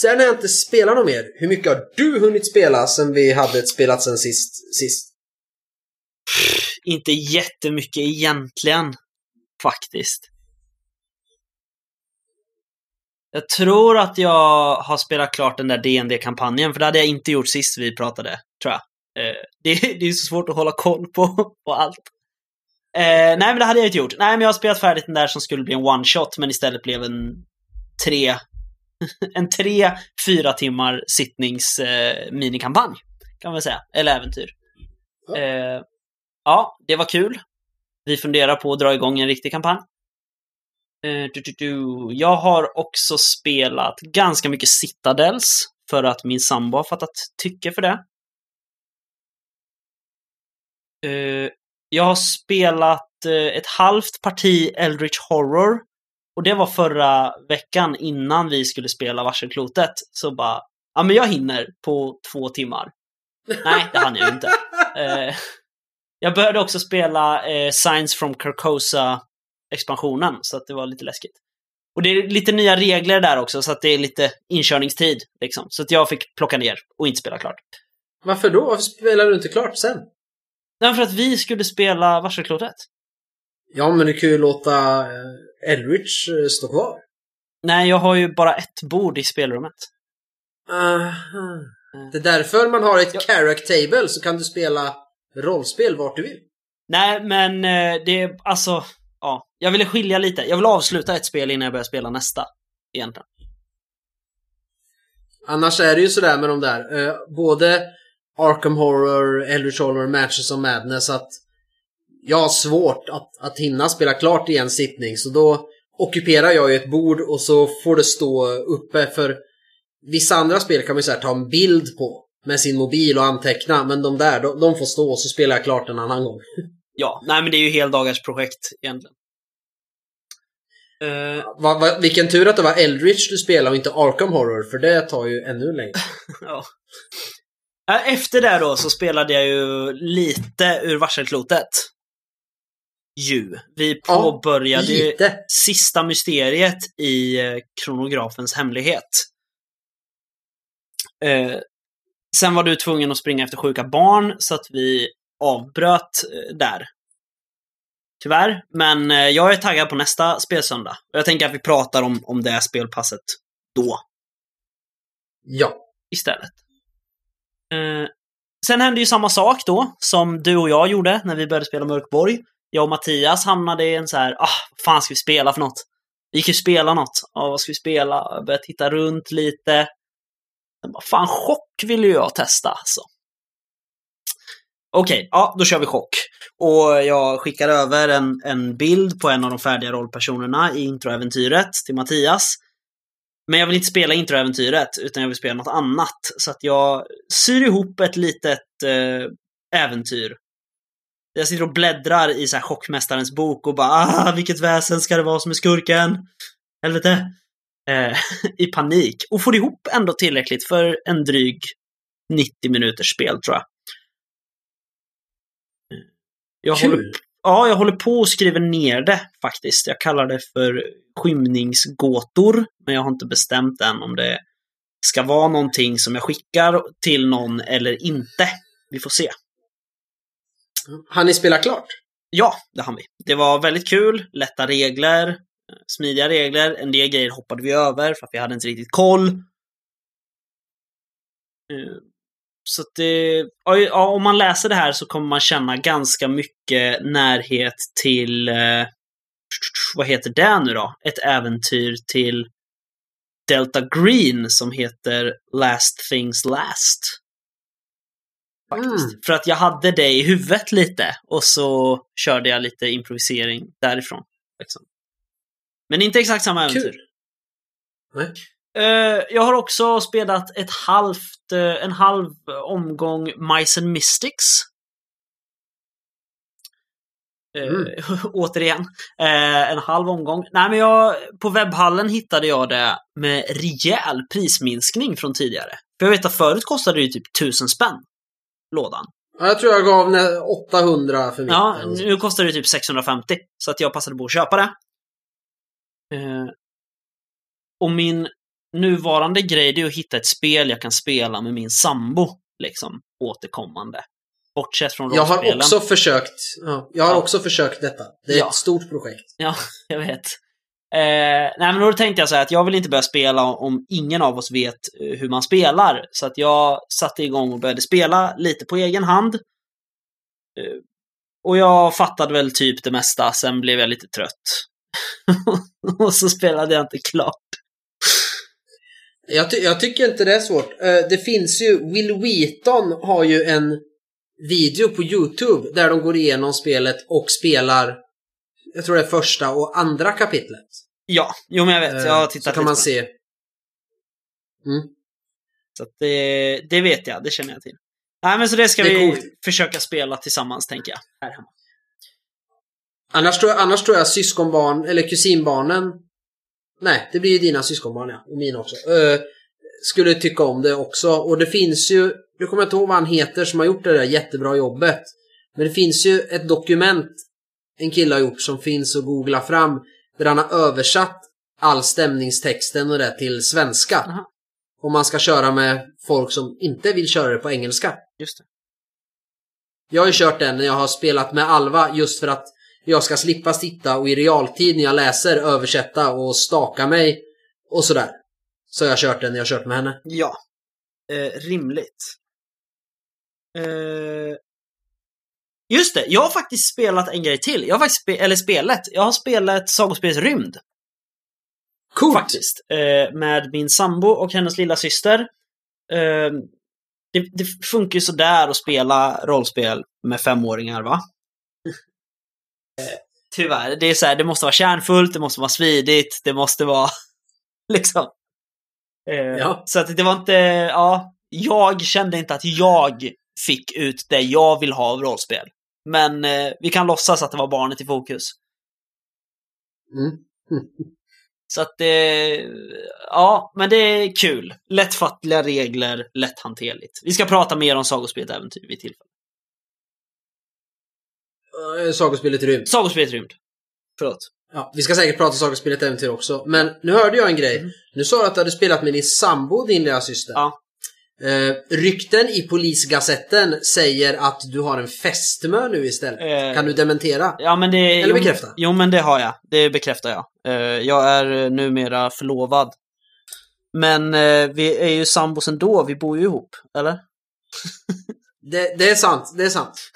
Sen har jag inte spelat något mer. Hur mycket har du hunnit spela sen vi hade ett spelat sen sist? sist? Inte jättemycket egentligen, faktiskt. Jag tror att jag har spelat klart den där dd kampanjen för det hade jag inte gjort sist vi pratade, tror jag. Eh, det, det är så svårt att hålla koll på, på allt. Eh, nej, men det hade jag inte gjort. Nej, men jag har spelat färdigt den där som skulle bli en one-shot, men istället blev en tre, en tre, fyra timmar sittnings eh, minikampanj, kan man säga. Eller äventyr. Ja. Eh, ja, det var kul. Vi funderar på att dra igång en riktig kampanj. Eh, du, du, du. Jag har också spelat ganska mycket Citadels för att min sambo har fattat tycke för det. Eh, jag har spelat eh, ett halvt parti Eldritch Horror och det var förra veckan innan vi skulle spela Varselklotet. Så bara, ja men jag hinner på två timmar. Nej, det hann jag inte. Jag började också spela Science from Carcosa expansionen, så att det var lite läskigt. Och det är lite nya regler där också, så att det är lite inkörningstid. Liksom. Så att jag fick plocka ner och inte spela klart. Varför då? Varför spelar du inte klart sen? Nej, för att vi skulle spela Varselklotet. Ja, men du kan ju låta eh, Eldritch eh, stå kvar. Nej, jag har ju bara ett bord i spelrummet. Aha. Det är därför man har ett Ja. character table så kan du spela rollspel vart du vill. Nej, men eh, det är alltså... Ja, jag ville skilja lite. Jag vill avsluta ett spel innan jag börjar spela nästa. Egentligen. Annars är det ju sådär med de där. Eh, både Arkham Horror, Eldritch Horror, Matches of Madness att jag har svårt att, att hinna spela klart i en sittning så då ockuperar jag ju ett bord och så får det stå uppe för vissa andra spel kan man ju så här ta en bild på med sin mobil och anteckna men de där de, de får stå och så spelar jag klart en annan gång. Ja, nej men det är ju heldagars projekt egentligen. Eh, Va, va, vilken tur att det var Eldritch du spelade och inte Arkham Horror för det tar ju ännu längre. ja. Efter det då så spelade jag ju lite ur varselklotet. Ju. Vi Ja, påbörjade ju Lite. sista mysteriet i eh, kronografens hemlighet. Eh, sen var du tvungen att springa efter sjuka barn så att vi avbröt där. Tyvärr, men eh, jag är taggad på nästa spelsöndag. Och jag tänker att vi pratar om, om det spelpasset då. Ja. istället. Eh, sen hände ju samma sak då, som du och jag gjorde när vi började spela Mörkborg. Jag och Mattias hamnade i en så här, ah, vad fan ska vi spela för något? Vi gick ju spela något. Ja, vad ska vi spela? Jag började titta runt lite. Bara, fan, chock vill ju jag testa alltså. Okej, ja, då kör vi chock. Och jag skickar över en, en bild på en av de färdiga rollpersonerna i introäventyret till Mattias. Men jag vill inte spela introäventyret, utan jag vill spela något annat. Så att jag syr ihop ett litet eh, äventyr. Jag sitter och bläddrar i så här chockmästarens bok och bara ah, vilket väsen ska det vara som är skurken? Helvete. Eh, I panik. Och får ihop ändå tillräckligt för en dryg 90 minuters spel tror jag. Jag Kul. håller, ja, jag håller på och skriver ner det faktiskt. Jag kallar det för skymningsgåtor, men jag har inte bestämt än om det ska vara någonting som jag skickar till någon eller inte. Vi får se. Han ni spela klart? Ja, det hann vi. Det var väldigt kul, lätta regler, eh, smidiga regler. En del grejer hoppade vi över för att vi hade inte riktigt koll. Så att det, ja, om man läser det här så kommer man känna ganska mycket närhet till, eh, vad heter det nu då? Ett äventyr till Delta Green som heter Last Things Last. Faktiskt. Mm. För att jag hade det i huvudet lite och så körde jag lite improvisering därifrån. Liksom. Men inte exakt samma äventyr. Kul. Nej. Eh, jag har också spelat ett halvt, eh, en halv omgång Mice and Mystics. Eh, Mm. återigen. En halv omgång. Nej, men jag, på webbhallen hittade jag det med rejäl prisminskning från tidigare. För jag vet att förut kostade det ju typ tusen spänn. Lådan. Ja, Jag tror jag gav nä- 800 för mitt. Ja, nu kostar det typ 650. Så att jag passade på att köpa det. Och min nuvarande grej det är att hitta ett spel jag kan spela med min sambo. Liksom, återkommande. Bortsett från Jag har också försökt. Ja, jag har Ja. också försökt detta. Det är Ja. ett stort projekt. Ja, jag vet. Eh, nej, men då tänkte jag så här att jag vill inte börja spela om ingen av oss vet eh, hur man spelar. Så att jag satte igång och började spela lite på egen hand. Eh, och jag fattade väl typ det mesta, sen blev jag lite trött. och så spelade jag inte klart. Jag, ty- jag tycker inte det är svårt. Eh, det finns ju, Will Wheaton har ju en video på YouTube där de går igenom spelet och spelar, jag tror det är första och andra kapitlet. Ja, jo men jag vet. Jag har Eh, tittat Så kan man se. den. Så att det, det vet jag, det känner jag till. Nej men så det ska Det vi coolt. försöka spela tillsammans, tänker jag. Här hemma. Annars tror, jag, annars tror jag syskonbarn, eller kusinbarnen, nej, det blir ju dina syskonbarn ja, och mina också, eh, skulle tycka om det också. Och det finns ju, nu kommer jag inte ihåg vad han heter som har gjort det där jättebra jobbet. Men det finns ju ett dokument en kille har gjort som finns att googla fram där han har översatt all stämningstexten och det till svenska. Aha. Om man ska köra med folk som inte vill köra det på engelska. Just det. Jag har ju kört den när jag har spelat med Alva just för att jag ska slippa sitta och i realtid när jag läser översätta och staka mig och sådär. Så jag har kört den när jag kört med henne. Ja. Eh, rimligt. Eh, just det, jag har faktiskt spelat en grej till. Jag har faktiskt spe- eller spelet. Jag har spelat Sagospelets rymd. Coolt! Faktiskt. Eh, med min sambo och hennes lilla syster. Eh, det, det funkar ju sådär att spela rollspel med femåringar, va? Eh, tyvärr. Det är så här, det måste vara kärnfullt, det måste vara smidigt, det måste vara liksom... Eh, Ja. Så att det var inte, ja, jag kände inte att jag fick ut det jag vill ha av rollspel. Men eh, vi kan låtsas att det var barnet i fokus. Mm. Så att det, ja, men det är kul. Lättfattliga regler, lätthanterligt. Vi ska prata mer om Sagospelet Äventyr vid tillfälle. Eh, Sagospelet Rymd. Sagospelet Rymd. Förlåt. Ja, vi ska säkert prata Sagospelet Äventyr också. Men nu hörde jag en grej. Mm. Nu sa du att du hade spelat med din sambo, din lilla syster. Ja. Eh, rykten i Polisgazetten säger att du har en fästmö nu istället. Eh, Kan du dementera? Ja, men det... Eller jo, bekräfta. Jo, men det har jag. Det bekräftar jag. Eh, Jag är numera förlovad. Men vi är ju sambos ändå, vi bor ju ihop, eller? Det, det är sant, det är sant.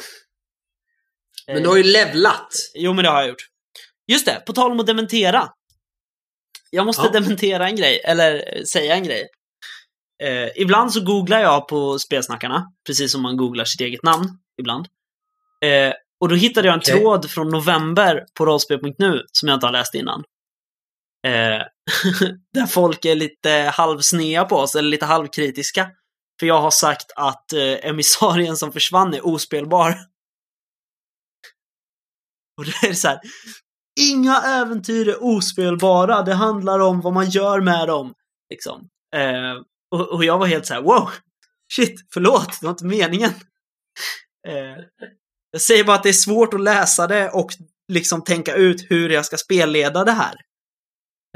Men Eh, du har ju levlat. Jo, men det har jag gjort. Just det, på tal om att dementera. Jag måste Ja. dementera en grej, eller eh, säga en grej. Eh, ibland så googlar jag på spelsnackarna, precis som man googlar sitt eget namn ibland. Eh, och då hittade jag en Okej. tråd från november på rollspel.nu som jag inte har läst innan. Eh, där folk är lite halvsnea på oss, eller lite halvkritiska. För jag har sagt att eh, emissarien som försvann är ospelbar. Och det är så här. Inga äventyr är ospelbara. Det handlar om vad man gör med dem. Liksom. Eh, och, och jag var helt så här: wow! Shit, förlåt, det var inte meningen. Eh, jag säger bara att det är svårt att läsa det och liksom tänka ut hur jag ska spelleda det här.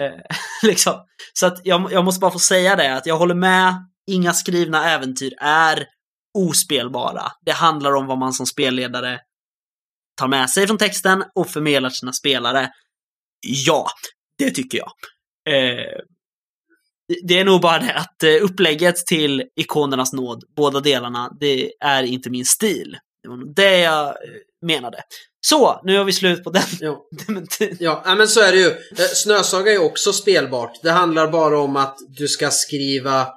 Eh, liksom. Så att jag, jag måste bara få säga det, att jag håller med. Inga skrivna äventyr är ospelbara. Det handlar om vad man som spelledare tar med sig från texten och förmedlar sina spelare. Ja, det tycker jag. Eh, det är nog bara det att eh, upplägget till ikonernas nåd, båda delarna, det är inte min stil. Det var nog det jag eh, menade. Så, nu har vi slut på den Ja. dementin. Ja, ja, men så är det ju. Eh, Snösaga är också spelbart. Det handlar bara om att du ska skriva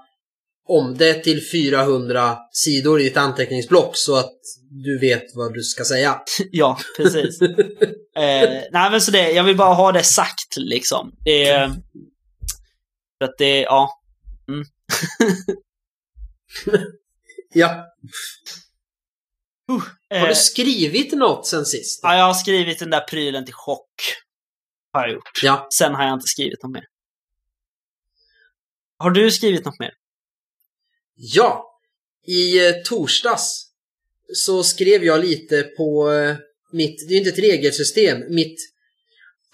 om det till 400 sidor i ett anteckningsblock så att du vet vad du ska säga. Ja, precis. eh, nej, men så det, jag vill bara ha det sagt liksom. Det är... För att det, ja. Ja. Eh, Har du skrivit något sen sist? ja, jag har skrivit den där prylen till chock. Har jag gjort. Ja. Sen har jag inte skrivit något mer. Har du skrivit något mer? Ja. I eh, torsdags så skrev jag lite på eh, mitt, det är inte ett regelsystem, mitt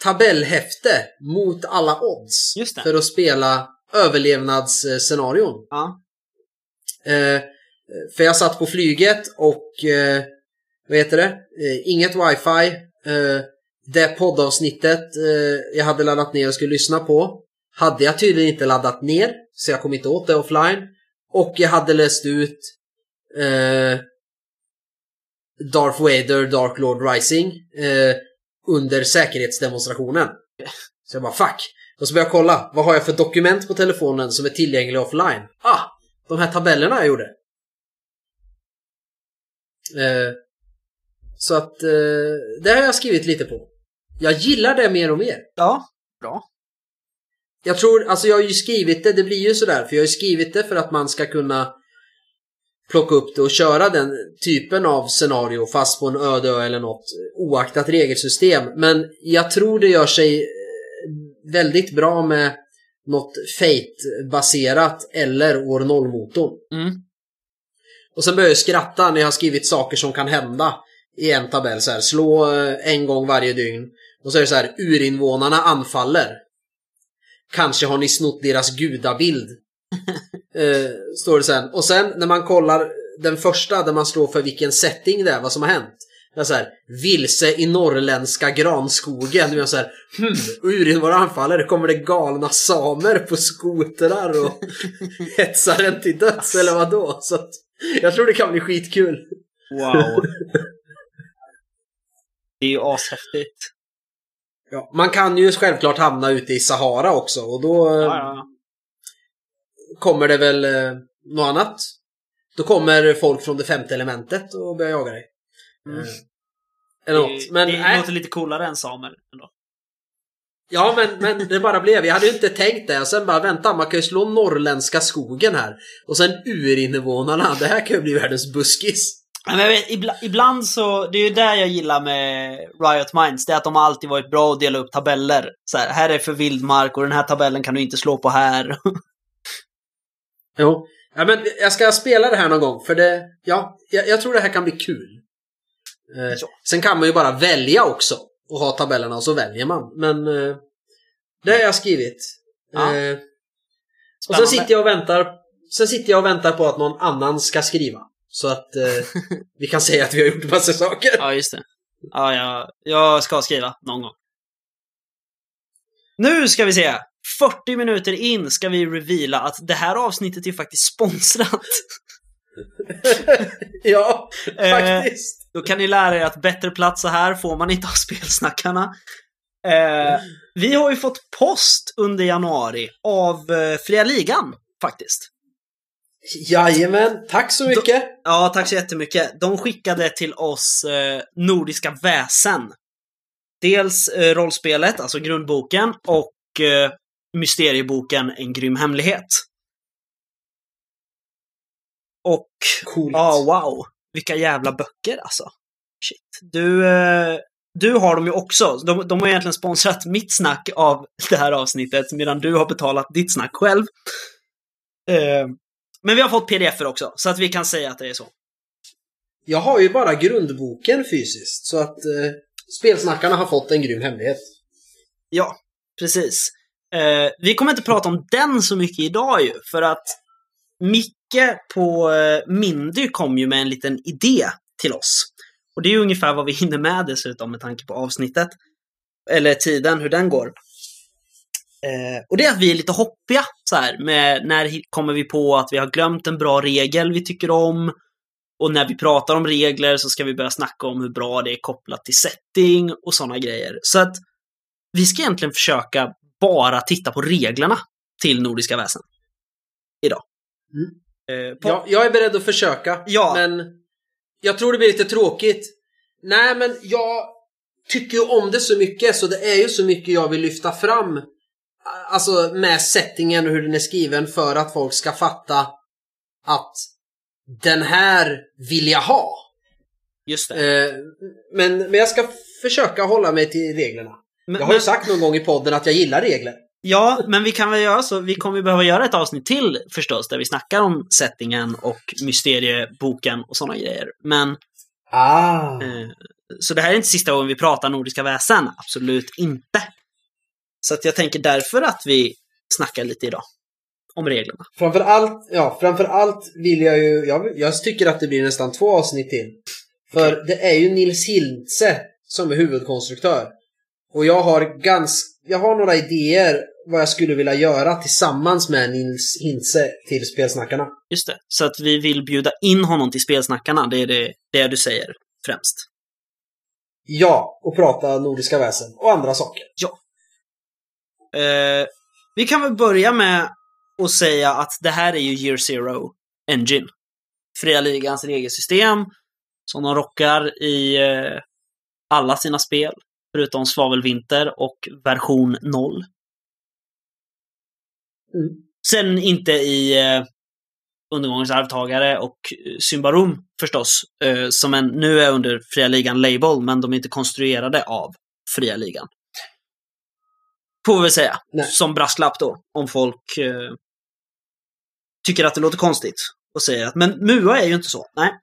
tabellhäfte mot alla odds. För att spela överlevnadsscenarion. Ja. Eh, för jag satt på flyget och eh, vad heter det? Eh, inget wifi. Eh, det poddavsnittet eh, jag hade laddat ner och skulle lyssna på hade jag tydligen inte laddat ner så jag kom inte åt det offline. Och jag hade läst ut Darth Vader Dark Lord Rising eh, under säkerhetsdemonstrationen. Så jag bara fuck. Och så började jag kolla, vad har jag för dokument på telefonen som är tillgängliga offline? Ah, de här tabellerna jag gjorde. Eh, så att eh, det har jag skrivit lite på. Jag gillar det mer och mer. Ja. Bra. Jag tror, alltså jag har ju skrivit det, det blir ju sådär, för jag har ju skrivit det för att man ska kunna plocka upp det och köra den typen av scenario fast på en öde ö eller något oaktat regelsystem. Men jag tror det gör sig eh, väldigt bra med något Fate-baserat eller år 0-motorn. Mm. Och sen börjar jag skratta när jag har skrivit saker som kan hända i en tabell. Så här, slå eh, en gång varje dygn. Och så är det så här, urinvånarna anfaller. Kanske har ni snott deras gudabild. eh, står det sen. Och sen när man kollar den första där man slår för vilken setting det är, vad som har hänt. Är så här, vilse i norrländska granskogen. Jag så här, hmm, urinvånare anfaller. Det kommer det galna samer på skotrar och hetsar en till döds eller vadå? Så att, jag tror det kan bli skitkul. Wow. Det är ju ashäftigt. Ja, man kan ju självklart hamna ute i Sahara också och då eh, ja, ja. Kommer det väl eh, något annat. Då kommer folk från det femte elementet och börjar jaga dig. Mm. Eh, eller något. Men, det nej. låter lite coolare än samer ändå. Ja, men, men det bara blev. Jag hade ju inte tänkt det. Och sen bara, vänta, man kan ju slå norrländska skogen här. Och sen urinvånarna. Det här kan ju bli världens buskis. Men jag vet, ibland, ibland så, det är ju det jag gillar med Riot Minds, det är att de har alltid varit bra att dela upp tabeller. Så här, här är för vildmark och den här tabellen kan du inte slå på här. Jo. Ja, men jag ska spela det här någon gång. För det, ja, jag, jag tror det här kan bli kul. Eh, Ja. Sen kan man ju bara välja också. Och ha tabellerna och så väljer man. Men eh, det har jag skrivit. Ja. Eh, och sen sitter jag och väntar Sen sitter jag och väntar på att någon annan ska skriva. Så att eh, vi kan säga att vi har gjort massa saker. Ja, just det. Ja, jag, jag ska skriva någon gång. Nu ska vi se! 40 minuter in ska vi reveala att det här avsnittet är faktiskt sponsrat. ja, Eh, faktiskt. Då kan ni lära er att bättre plats så här får man inte av spelsnackarna. Eh, vi har ju fått post under januari av eh, Fria Ligan, faktiskt. Jajamän, tack så mycket. Ja, tack så jättemycket. De skickade till oss eh, Nordiska väsen. Dels eh, rollspelet, alltså grundboken, och eh, mysterieboken En grym hemlighet. Och, Coolt. ja wow, vilka jävla böcker alltså. Shit. Du, eh, du har dem ju också. De, de har egentligen sponsrat mitt snack av det här avsnittet, medan du har betalat ditt snack själv. Eh, men vi har fått pdf-er också, så att vi kan säga att det är så. Jag har ju bara grundboken fysiskt, så att eh, spelsnackarna har fått en grym hemlighet. Ja, precis. Eh, vi kommer inte prata om den så mycket idag ju, för att Micke på eh, Mindy kom ju med en liten idé till oss. Och det är ju ungefär vad vi hinner med dessutom med tanke på avsnittet. Eller tiden, hur den går. Eh, och det är att vi är lite hoppiga så här, med när kommer vi på att vi har glömt en bra regel vi tycker om. Och när vi pratar om regler så ska vi börja snacka om hur bra det är kopplat till setting och sådana grejer. Så att vi ska egentligen försöka bara titta på reglerna till Nordiska väsen. Idag. Eh, på, Ja, jag är beredd att försöka, Ja. men jag tror det blir lite tråkigt. Nej, men jag tycker ju om det så mycket, så det är ju så mycket jag vill lyfta fram. Alltså med settingen och hur den är skriven för att folk ska fatta att den här vill jag ha. Just det. Eh, men, men jag ska försöka hålla mig till reglerna. Men- Jag har ju men- sagt någon gång i podden att jag gillar regler. Ja, men vi kan väl göra så. Vi kommer behöva göra ett avsnitt till förstås, där vi snackar om settingen och mysterieboken och sådana grejer. Men, Ah. eh, så det här är inte sista gången vi pratar Nordiska väsen. Absolut inte. Så att jag tänker därför att vi snackar lite idag. Om reglerna. Framför allt, ja, framför allt vill jag ju, jag, jag tycker att det blir nästan två avsnitt till. För det är ju Nils Hintze som är huvudkonstruktör. Och jag har ganska, jag har några idéer vad jag skulle vilja göra tillsammans med Nils Hintze till Spelsnackarna. Just det. Så att vi vill bjuda in honom till spelsnackarna. Det är det, det du säger främst. Ja, och prata nordiska väsen och andra saker. Eh, vi kan väl börja med att säga att det här är ju Year Zero Engine. Fria Ligans regelsystem som de rockar i eh, alla sina spel. Förutom Svavelvinter och version 0. Mm. Sen inte i eh, Undergångens arvtagare och eh, Symbarom förstås. Eh, som en, nu är under Fria Ligan Label, men de är inte konstruerade av Fria Ligan. Får vi säga. Nej. Som brasklapp då. Om folk eh, tycker att det låter konstigt. Och säger att men MUA är ju inte så. Nej.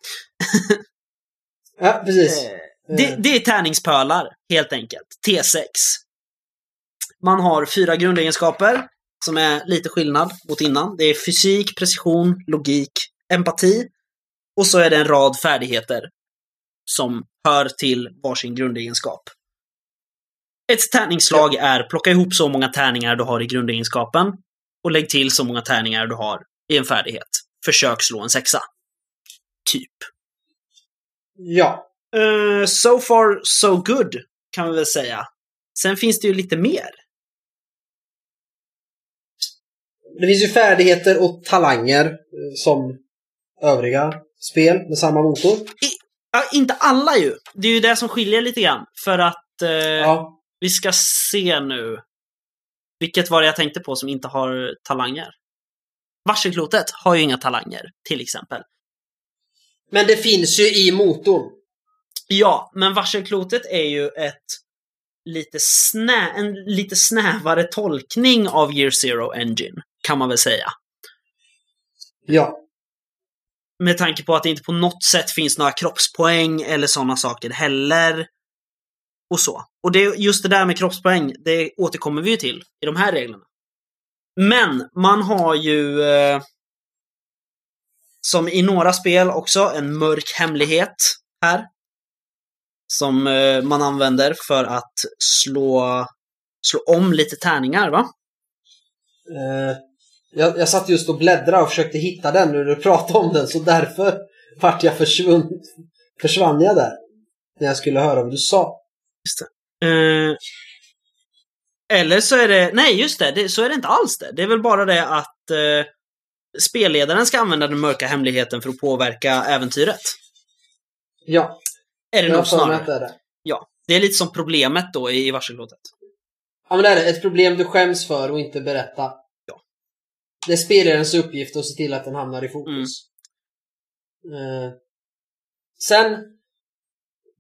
Ja, precis. Eh, det, det är tärningspölar, helt enkelt. T6. Man har fyra grundegenskaper som är lite skillnad mot innan. Det är fysik, precision, logik, empati. Och så är det en rad färdigheter som hör till varsin grundegenskap. Ett tärningsslag är plocka ihop så många tärningar du har i grundegenskapen och lägg till så många tärningar du har i en färdighet. Försök slå en sexa. Typ. Ja. Eh, so far, so good, kan vi väl säga. Sen finns det ju lite mer. Det finns ju färdigheter och talanger eh, som övriga spel med samma motor. Ja, inte alla ju. Det är ju det som skiljer lite grann. För att eh, Ja. vi ska se nu. Vilket var det jag tänkte på som inte har talanger? Varselklotet har ju inga talanger, till exempel. Men det finns ju i motorn. Ja, men varselklotet är ju ett lite snä en lite snävare tolkning av Year Zero Engine, kan man väl säga. Ja. Med tanke på att det inte på något sätt finns några kroppspoäng eller sådana saker heller. Och så. Och det, just det där med kroppspoäng, det återkommer vi ju till i de här reglerna. Men man har ju eh, som i några spel också en mörk hemlighet här. Som eh, man använder för att slå, slå om lite tärningar, va? Eh, jag, jag satt just och bläddrade och försökte hitta den när du pratade om den så därför vart jag försvunn, försvann jag där. När jag skulle höra vad du sa. Eh, eller så är det, nej just det, det, så är det inte alls det. Det är väl bara det att eh, spelledaren ska använda den mörka hemligheten för att påverka äventyret. Ja, Är det jag nog snarare. det är det. Ja. Det är lite som problemet då i, varselklottet. Ja men det är det. Ett problem du skäms för och inte berätta. Ja. Det är spelarens uppgift att se till att den hamnar i fokus. Eh, sen,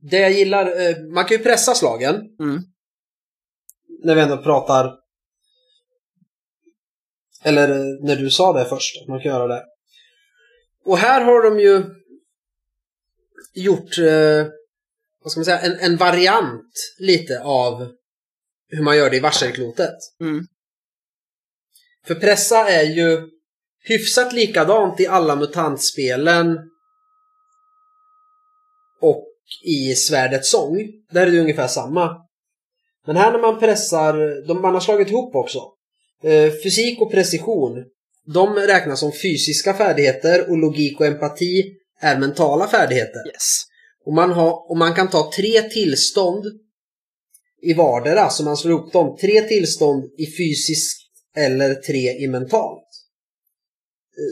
det jag gillar, eh, man kan ju pressa slagen. Mm. När vi ändå pratar. Eller eh, när du sa det först, att man kan göra det. Och här har de ju gjort, eh, vad ska man säga, en, en variant lite av hur man gör det i varselklotet. Mm. För pressa är ju hyfsat likadant i alla mutantspelen och i Svärdets sång. Där är det ungefär samma. Men här när man pressar, de, man har slagit ihop också. Eh, fysik och precision, de räknas som fysiska färdigheter och logik och empati är mentala färdigheter. Yes. Och man, har, och man kan ta tre tillstånd i vardera, så man slår ihop dem. Tre tillstånd i fysiskt eller tre i mentalt.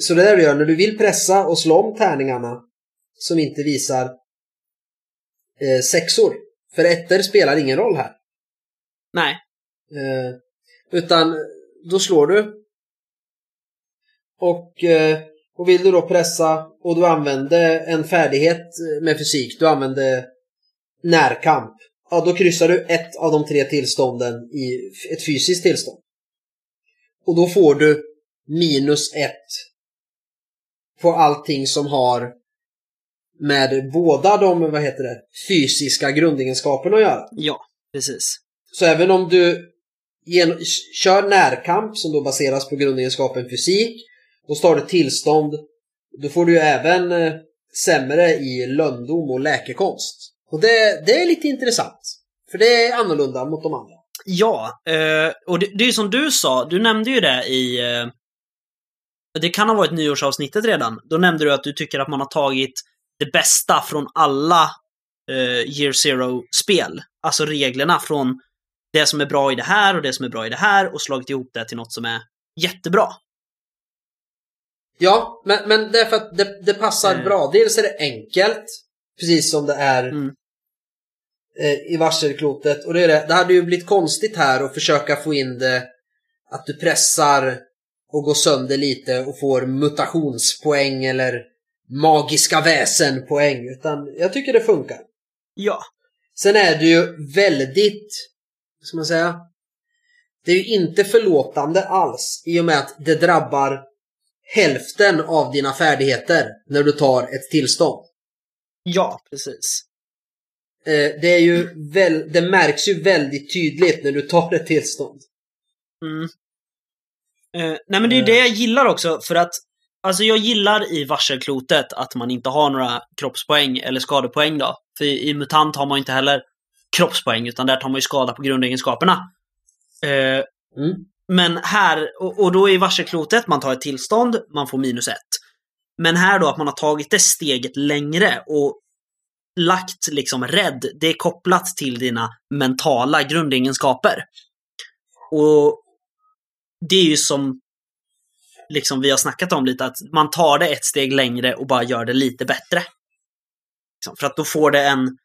Så det där du gör när du vill pressa och slå om tärningarna som inte visar eh, sexor. För ettor spelar ingen roll här. Nej. Eh, utan då slår du. Och, eh, och vill du då pressa och du använder en färdighet med fysik, du använder närkamp. Ja, då kryssar du ett av de tre tillstånden i ett fysiskt tillstånd. Och då får du minus ett på allting som har med båda de, vad heter det, fysiska grundegenskaperna att göra. Ja, precis. Så även om du kör närkamp som då baseras på grundegenskapen fysik då står det tillstånd då får du ju även eh, sämre i lönndom och läkekonst. Och det, det är lite intressant. För det är annorlunda mot de andra. Ja, eh, och det, det är ju som du sa, du nämnde ju det i... Eh, det kan ha varit nyårsavsnittet redan. Då nämnde du att du tycker att man har tagit det bästa från alla Year Zero-spel. Alltså reglerna från det som är bra i det här och det som är bra i det här och slagit ihop det till något som är jättebra. Ja, men, men det är för att det, det passar Mm. bra. Dels är det enkelt, precis som det är Mm. eh, i varselklotet. Och det, är det. det hade ju blivit konstigt här att försöka få in det att du pressar och går sönder lite och får mutationspoäng eller magiska väsenpoäng. Utan jag tycker det funkar. Ja, Sen är det ju väldigt, vad ska man säga? Det är ju inte förlåtande alls i och med att det drabbar hälften av dina färdigheter när du tar ett tillstånd. ja, precis. Eh, Det är ju väl, det märks ju väldigt tydligt när du tar ett tillstånd. Mm. Eh, nej men det är ju det jag gillar också för att Alltså jag gillar i varselklotet att man inte har några kroppspoäng eller skadepoäng då. För i, MUTANT har man inte heller kroppspoäng utan där tar man ju skada på grundegenskaperna. Eh, Mm men här, och, och då i varselklotet, man tar ett tillstånd, man får minus ett. Men här då att man har tagit det steget längre och lagt liksom rädd, det är kopplat till dina mentala grundegenskaper. Och det är ju som liksom vi har snackat om lite, att man tar det ett steg längre och bara gör det lite bättre. Liksom, för att då får det en...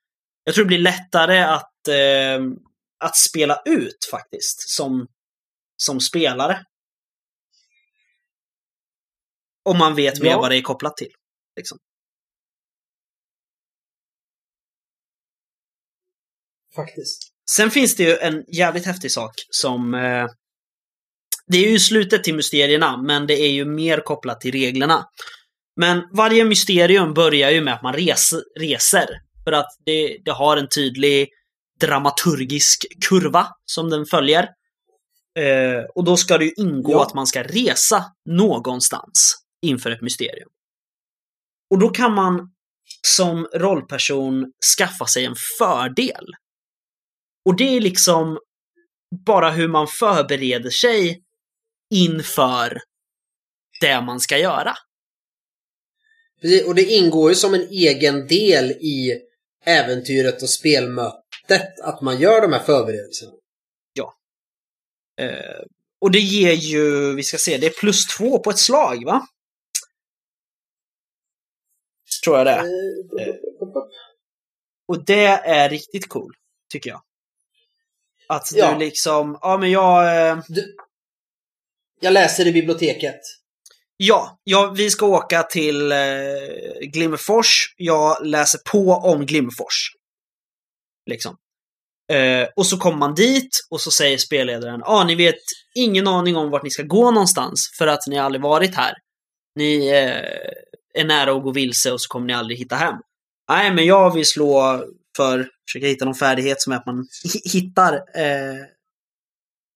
Jag tror det blir lättare att, eh, att spela ut faktiskt, som, som spelare. Om man vet mer Ja. vad det är kopplat till. Liksom. Faktiskt. Sen finns det ju en jävligt häftig sak som... Eh, det är ju slutet till mysterierna, men det är ju mer kopplat till reglerna. Men varje mysterium börjar ju med att man res, reser. För att det, det har en tydlig dramaturgisk kurva som den följer. Eh, och då ska det ju ingå Ja. att man ska resa någonstans inför ett mysterium. Och då kan man som rollperson skaffa sig en fördel. Och det är liksom bara hur man förbereder sig inför det man ska göra. Precis, och det ingår ju som en egen del i äventyret och spelmötet att man gör de här förberedelserna. Eh, och det ger ju, vi ska se, det är plus två på ett slag va? Tror jag det är. Eh, Och det är riktigt cool, tycker jag. Att du Ja. liksom, ja men jag... eh, Du, jag läser i biblioteket. Ja, ja, vi ska åka till eh, Glimmerfors. Jag läser på om Glimmerfors. Liksom. Eh, och så kommer man dit och så säger spelledaren, ja ah, ni vet ingen aning om vart ni ska gå någonstans för att ni aldrig varit här. Ni eh, är nära att gå vilse och så kommer ni aldrig hitta hem. Nej, men jag vill slå för, försöka hitta någon färdighet som är att man hittar eh,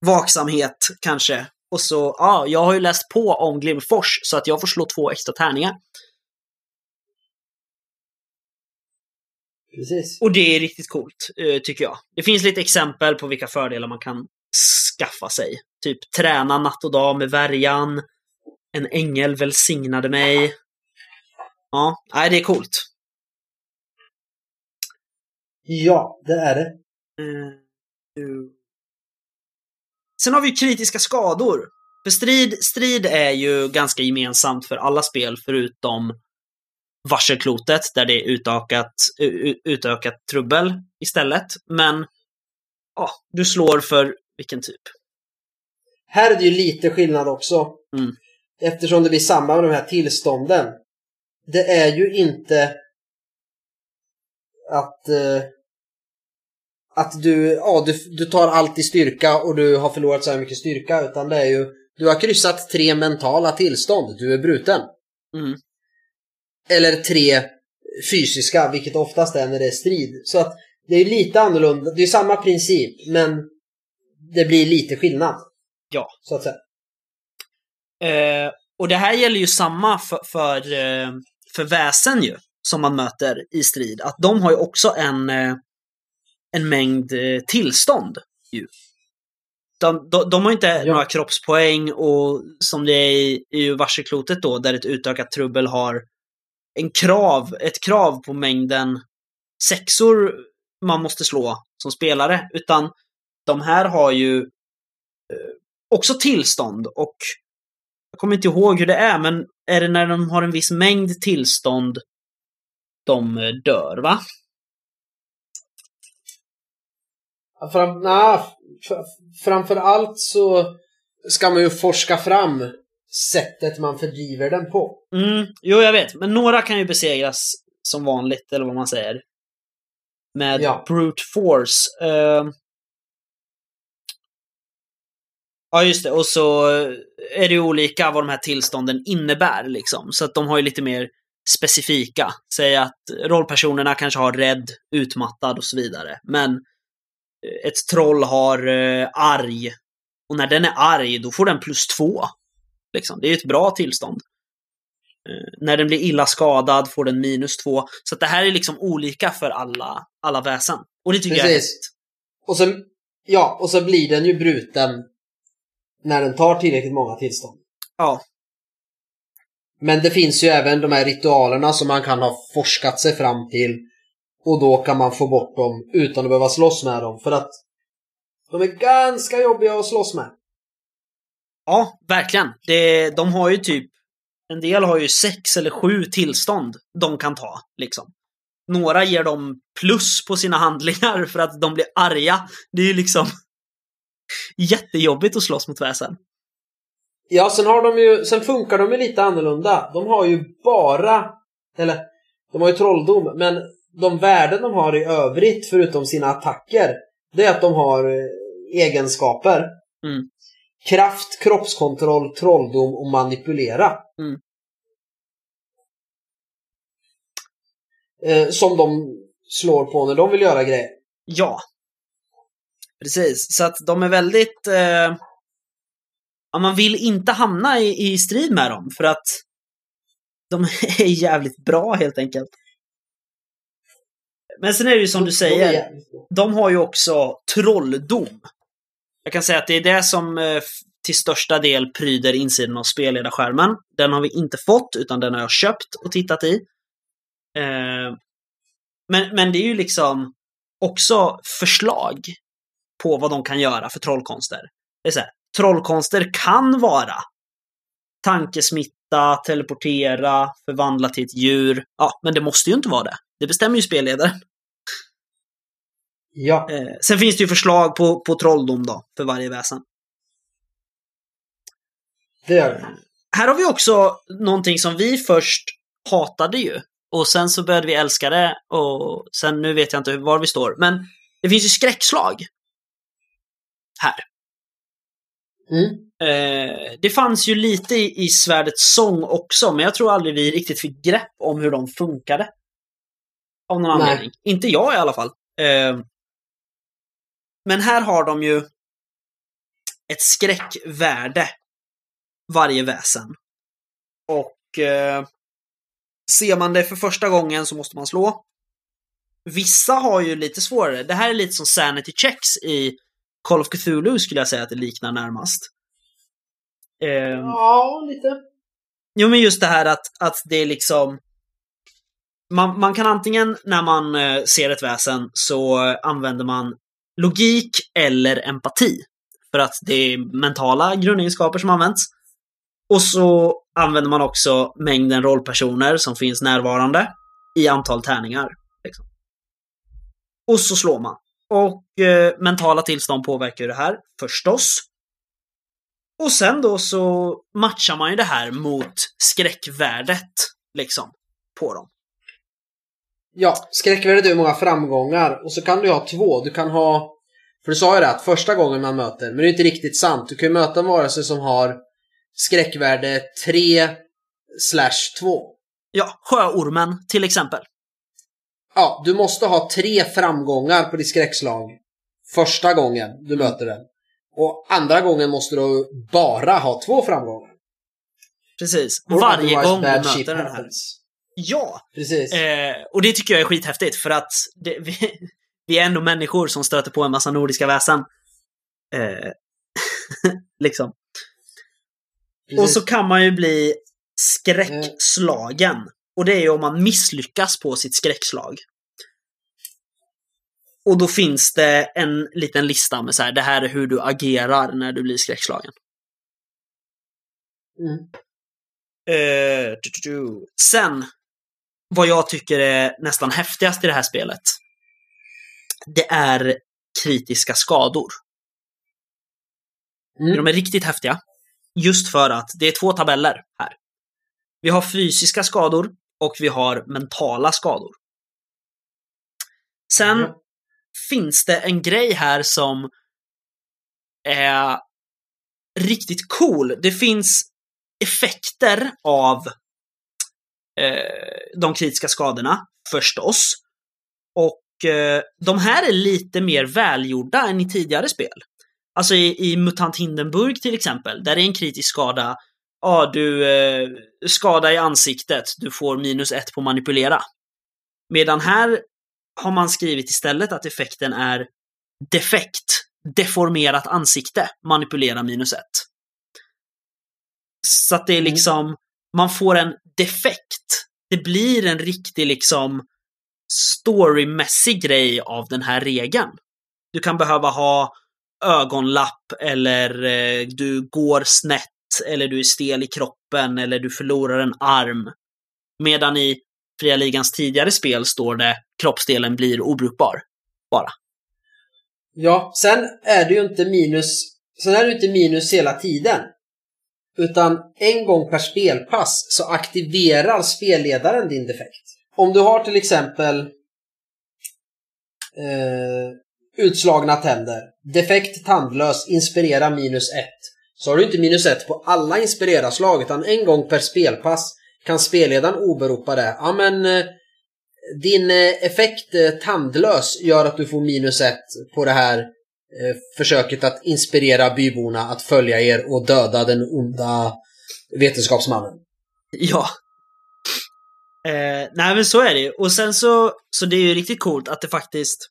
vaksamhet kanske. Och så, ja, jag har ju läst på om Glimmerfors så att jag får slå två extra tärningar. Precis. Och det är riktigt coolt, eh, tycker jag. Det finns lite exempel på vilka fördelar man kan skaffa sig. Typ träna natt och dag med värjan. En ängel välsignade mig. Ja, nej, det är coolt. Ja, det är det. Eh, Sen har vi ju kritiska skador. För strid, strid är ju ganska gemensamt för alla spel förutom varselklotet där det är utökat, utökat trubbel istället. Men ja, du slår för vilken typ? Här är det ju lite skillnad också. Mm. Eftersom det blir samma med de här tillstånden. Det är ju inte att eh, att du, ja, du, du tar allt i styrka och du har förlorat så här mycket styrka utan det är ju du har kryssat tre mentala tillstånd, du är bruten. Mm. Eller tre fysiska, vilket oftast är när det är strid. Så att det är lite annorlunda, det är samma princip men det blir lite skillnad. Ja. Så att säga. Eh, och det här gäller ju samma för, för, eh, för väsen ju, som man möter i strid. Att de har ju också en, eh, en mängd eh, tillstånd. Ju. De, de, de har inte Ja. några kroppspoäng och som det är i, i varselklotet då, där ett utökat trubbel har en krav, ett krav på mängden sexor man måste slå som spelare. Utan de här har ju eh, också tillstånd och jag kommer inte ihåg hur det är, men är det när de har en viss mängd tillstånd de eh, dör, va? Fram, na, framför allt så ska man ju forska fram sättet man fördriver den på. Mm, jo, jag vet. Men några kan ju besegras som vanligt, eller vad man säger. Med Ja. brute force. Eh, Ja, just det. Och så är det ju olika vad de här tillstånden innebär, liksom. Så att de har ju lite mer specifika. Säg att rollpersonerna kanske har rädd, utmattad och så vidare. Men ett troll har eh, arg. Och när den är arg, då får den plus två. Liksom. Det är ju ett bra tillstånd. Eh, när den blir illa skadad får den minus två. Så det här är liksom olika för alla, alla väsen. Och det tycker jag är Precis. häftigt. Och så, ja, och så blir den ju bruten när den tar tillräckligt många tillstånd. Ja, Men det finns ju även de här ritualerna som man kan ha forskat sig fram till. Och då kan man få bort dem utan att behöva slåss med dem. För att de är ganska jobbiga att slåss med. Ja, verkligen. Det, de har ju typ... En del har ju sex eller sju tillstånd de kan ta, liksom. Några ger dem plus på sina handlingar för att de blir arga. Det är ju liksom jättejobbigt att slåss mot väsen. Ja, sen har de ju, sen funkar de ju lite annorlunda. De har ju bara, eller de har ju trolldom, men de värden de har i övrigt förutom sina attacker, det är att de har eh, egenskaper. Mm. Kraft, kroppskontroll, trolldom och manipulera. Mm. Eh, som de slår på när de vill göra grejer. Ja. Precis, så att de är väldigt... Eh... Ja, man vill inte hamna i, i strid med dem för att de är jävligt bra helt enkelt. Men sen är det ju som du säger, de har ju också trolldom. Jag kan säga att det är det som eh, till största del pryder insidan av spelledarskärmen. Den har vi inte fått, utan den har jag köpt och tittat i. Eh, men, men det är ju liksom också förslag på vad de kan göra för trollkonster. Det är så här, trollkonster kan vara tankesmitta, teleportera, förvandla till ett djur. Ja, men det måste ju inte vara det. Det bestämmer ju spelledaren. Ja. Eh, sen finns det ju förslag på, på trolldom då, för varje väsen. Det gör det. Här har vi också någonting som vi först hatade ju. Och sen så började vi älska det och sen nu vet jag inte var vi står. Men det finns ju skräckslag. Här. Mm. Eh, det fanns ju lite i, i svärdets sång också, men jag tror aldrig vi riktigt fick grepp om hur de funkade. Av någon Nej. anledning. Inte jag i alla fall. Eh, men här har de ju ett skräckvärde varje väsen. Och eh, ser man det för första gången så måste man slå. Vissa har ju lite svårare. Det här är lite som sanity checks i Call of Cthulhu skulle jag säga att det liknar närmast. Eh, Ja, lite. Jo, men just det här att, att det är liksom... Man, man kan antingen när man eh, ser ett väsen så använder man logik eller empati. För att det är mentala grundegenskaper som används. Och så använder man också mängden rollpersoner som finns närvarande i antal tärningar. Liksom. Och så slår man. Och eh, mentala tillstånd påverkar ju det här, förstås. Och sen då så matchar man ju det här mot skräckvärdet, liksom, på dem. Ja, skräckvärdet är hur många framgångar och så kan du ha två. Du kan ha... För du sa ju det att första gången man möter, men det är inte riktigt sant. Du kan ju möta en varelse som har skräckvärde 3 slash 2. Ja, sjöormen till exempel. Ja, du måste ha tre framgångar på ditt skräckslag första gången du möter den. Och andra gången måste du bara ha två framgångar. Precis. Varje gång du möter den här. happens. Ja! Precis. Eh, och det tycker jag är skithäftigt för att det, vi, vi är ändå människor som stöter på en massa nordiska väsen. Eh, liksom. Och Precis. så kan man ju bli skräckslagen. Och det är ju om man misslyckas på sitt skräckslag. Och då finns det en liten lista med så här, det här är hur du agerar när du blir skräckslagen. Mm. Du. Sen, vad jag tycker är nästan häftigast i det här spelet. Det är kritiska skador. Mm. De är riktigt häftiga. Just för att det är två tabeller här. Vi har fysiska skador och vi har mentala skador. Sen Ja. finns det en grej här som är riktigt cool. Det finns effekter av eh, de kritiska skadorna, förstås. Och eh, de här är lite mer välgjorda än i tidigare spel. Alltså i, i Mutant Hindenburg till exempel, där är en kritisk skada, ja du, eh, skada i ansiktet, du får minus ett på manipulera. Medan här har man skrivit istället att effekten är defekt, deformerat ansikte, manipulera minus ett. Så att det är Mm. liksom, man får en defekt. Det blir en riktig liksom storymässig grej av den här regeln. Du kan behöva ha ögonlapp eller eh, du går snett eller du är stel i kroppen eller du förlorar en arm. Medan i Fria Ligans tidigare spel står det kroppsdelen blir obrukbar. Bara. Ja, sen är det ju inte minus Sen är det ju inte minus hela tiden. Utan en gång per spelpass så aktiverar spelledaren din defekt. Om du har till exempel eh, utslagna tänder, defekt tandlös, inspirera minus ett. Så har du inte minus ett på alla inspirera-slag utan en gång per spelpass kan spelledaren åberopa det. Ja men eh, din eh, effekt eh, tandlös gör att du får minus ett på det här försöket att inspirera byborna att följa er och döda den onda vetenskapsmannen. Ja. Eh, nej men så är det. Och sen så, så det är ju riktigt coolt att det faktiskt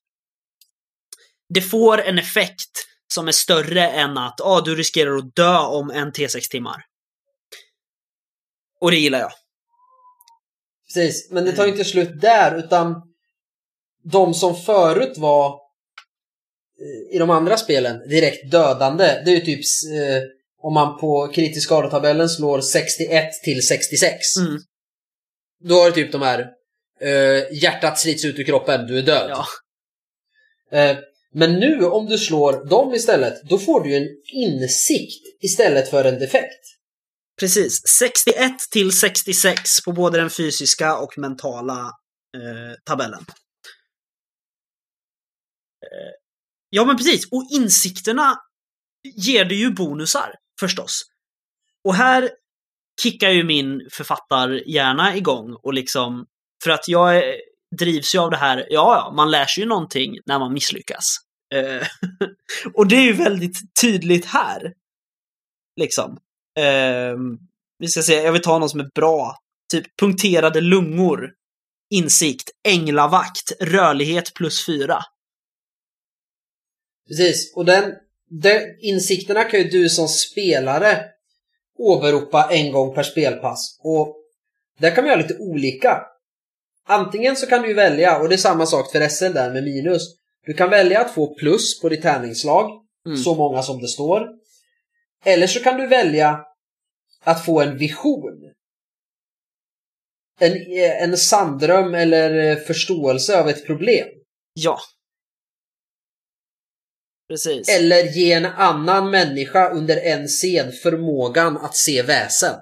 det får en effekt som är större än att ah, du riskerar att dö om en T6 timmar. Och det gillar jag. Precis, men det tar ju inte slut där utan de som förut var eh, i de andra spelen direkt dödande, det är ju typ eh, om man på kritisk skadetabellen slår 61 till 66. Mm. Då har du typ de här eh, hjärtat slits ut ur kroppen, du är död. Ja. Eh, men nu om du slår dem istället, då får du ju en insikt istället för en defekt. Precis. 61 till 66 på både den fysiska och mentala eh, tabellen. Ja, men precis. Och insikterna ger det ju bonusar, förstås. Och här kickar ju min författarhjärna igång och liksom, för att jag är, drivs ju av det här, ja, ja, man lär sig ju någonting när man misslyckas. Eh, och det är ju väldigt tydligt här. Liksom. Eh, vi ska se, jag vill ta någon som är bra. Typ punkterade lungor. Insikt, änglavakt, rörlighet plus fyra. Precis, och den, den insikterna kan ju du som spelare åberopa en gång per spelpass. Och där kan man göra lite olika. Antingen så kan du välja, och det är samma sak för SL där med minus. Du kan välja att få plus på ditt tärningsslag, Mm. så många som det står. Eller så kan du välja att få en vision. En, en sanddröm eller förståelse av ett problem. Ja. Precis. Eller ge en annan människa under en scen förmågan att se väsen.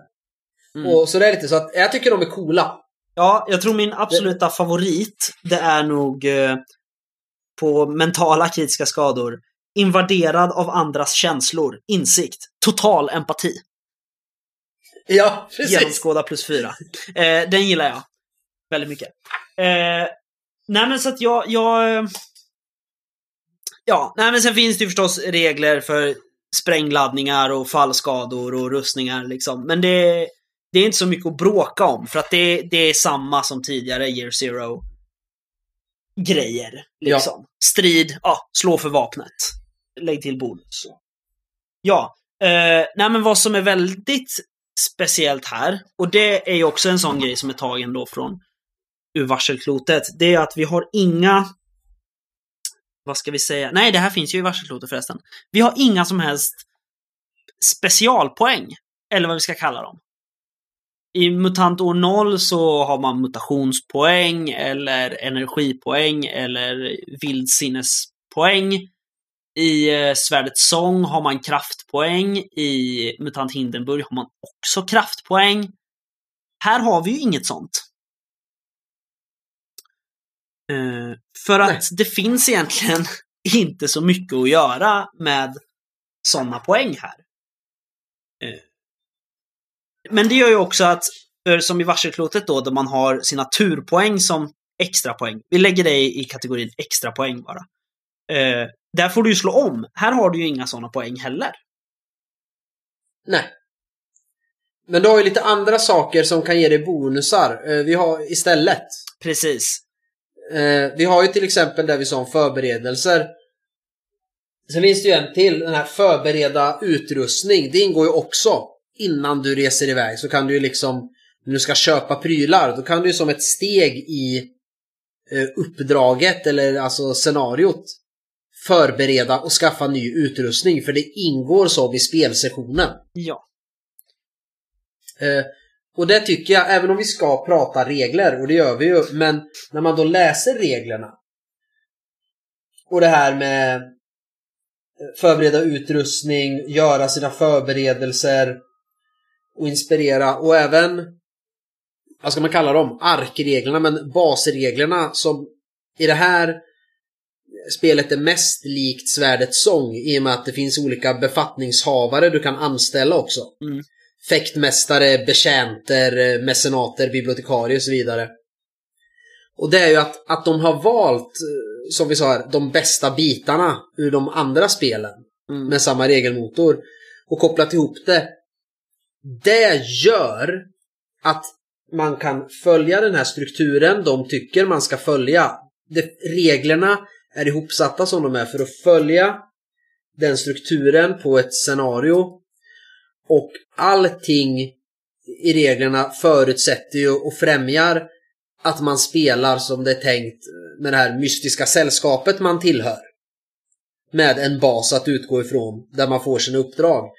Mm. Och så det är lite så att jag tycker de är coola. Ja, jag tror min absoluta favorit, det är nog eh, på mentala kritiska skador. Invaderad av andras känslor. Insikt. Total empati. Ja, precis. Genomskåda plus fyra. Eh, den gillar jag. Väldigt mycket. Eh, nej men så att jag, jag... Ja, nej men sen finns det ju förstås regler för sprängladdningar och fallskador och rustningar liksom. Men det, det är inte så mycket att bråka om för att det, det är samma som tidigare Year Zero grejer. Liksom. Strid, ja, slå för vapnet. Lägg till bonus. Ja, eh, nej men vad som är väldigt speciellt här, och det är ju också en sån grej som är tagen då från ur varselklotet, det är att vi har inga vad ska vi säga? Nej, det här finns ju i varselklotet förresten. Vi har inga som helst specialpoäng, eller vad vi ska kalla dem. I MUTANT år 0 så har man mutationspoäng, eller energipoäng, eller vildsinnespoäng. I eh, Svärdets sång har man kraftpoäng. I MUTANT Hindenburg har man också kraftpoäng. Här har vi ju inget sånt. Eh, för att Nej. det finns egentligen inte så mycket att göra med sådana poäng här. Eh, men det gör ju också att, för som i varselklotet då, där man har sina turpoäng som extra poäng. Vi lägger det i kategorin extra poäng bara. Eh, där får du ju slå om. Här har du ju inga sådana poäng heller. Nej. Men du har ju lite andra saker som kan ge dig bonusar. Eh, Vi har istället. Precis. Eh, vi har ju till exempel det vi sa om förberedelser. Sen finns det ju en till, den här förbereda utrustning. Det ingår ju också innan du reser iväg. Så kan du ju liksom, när du ska köpa prylar, då kan du ju som ett steg i eh, uppdraget eller alltså scenariot förbereda och skaffa ny utrustning. För det ingår så i spelsessionen. Ja. Eh, och det tycker jag, även om vi ska prata regler, och det gör vi ju, men när man då läser reglerna och det här med eh, förbereda utrustning, göra sina förberedelser och inspirera och även, vad ska man kalla dem, arkreglerna, men basreglerna som i det här spelet är mest likt Svärdets sång i och med att det finns olika befattningshavare du kan anställa också. Mm. Fäktmästare, betjänter, mecenater, bibliotekarier och så vidare. Och det är ju att, att de har valt, eh, som vi sa här, de bästa bitarna ur de andra spelen Mm. med samma regelmotor och kopplat ihop det. Det gör att man kan följa den här strukturen de tycker man ska följa. Det, reglerna är ihopsatta som de är för att följa den strukturen på ett scenario. Och allting i reglerna förutsätter ju och främjar att man spelar som det är tänkt med det här mystiska sällskapet man tillhör. Med en bas att utgå ifrån där man får sina uppdrag.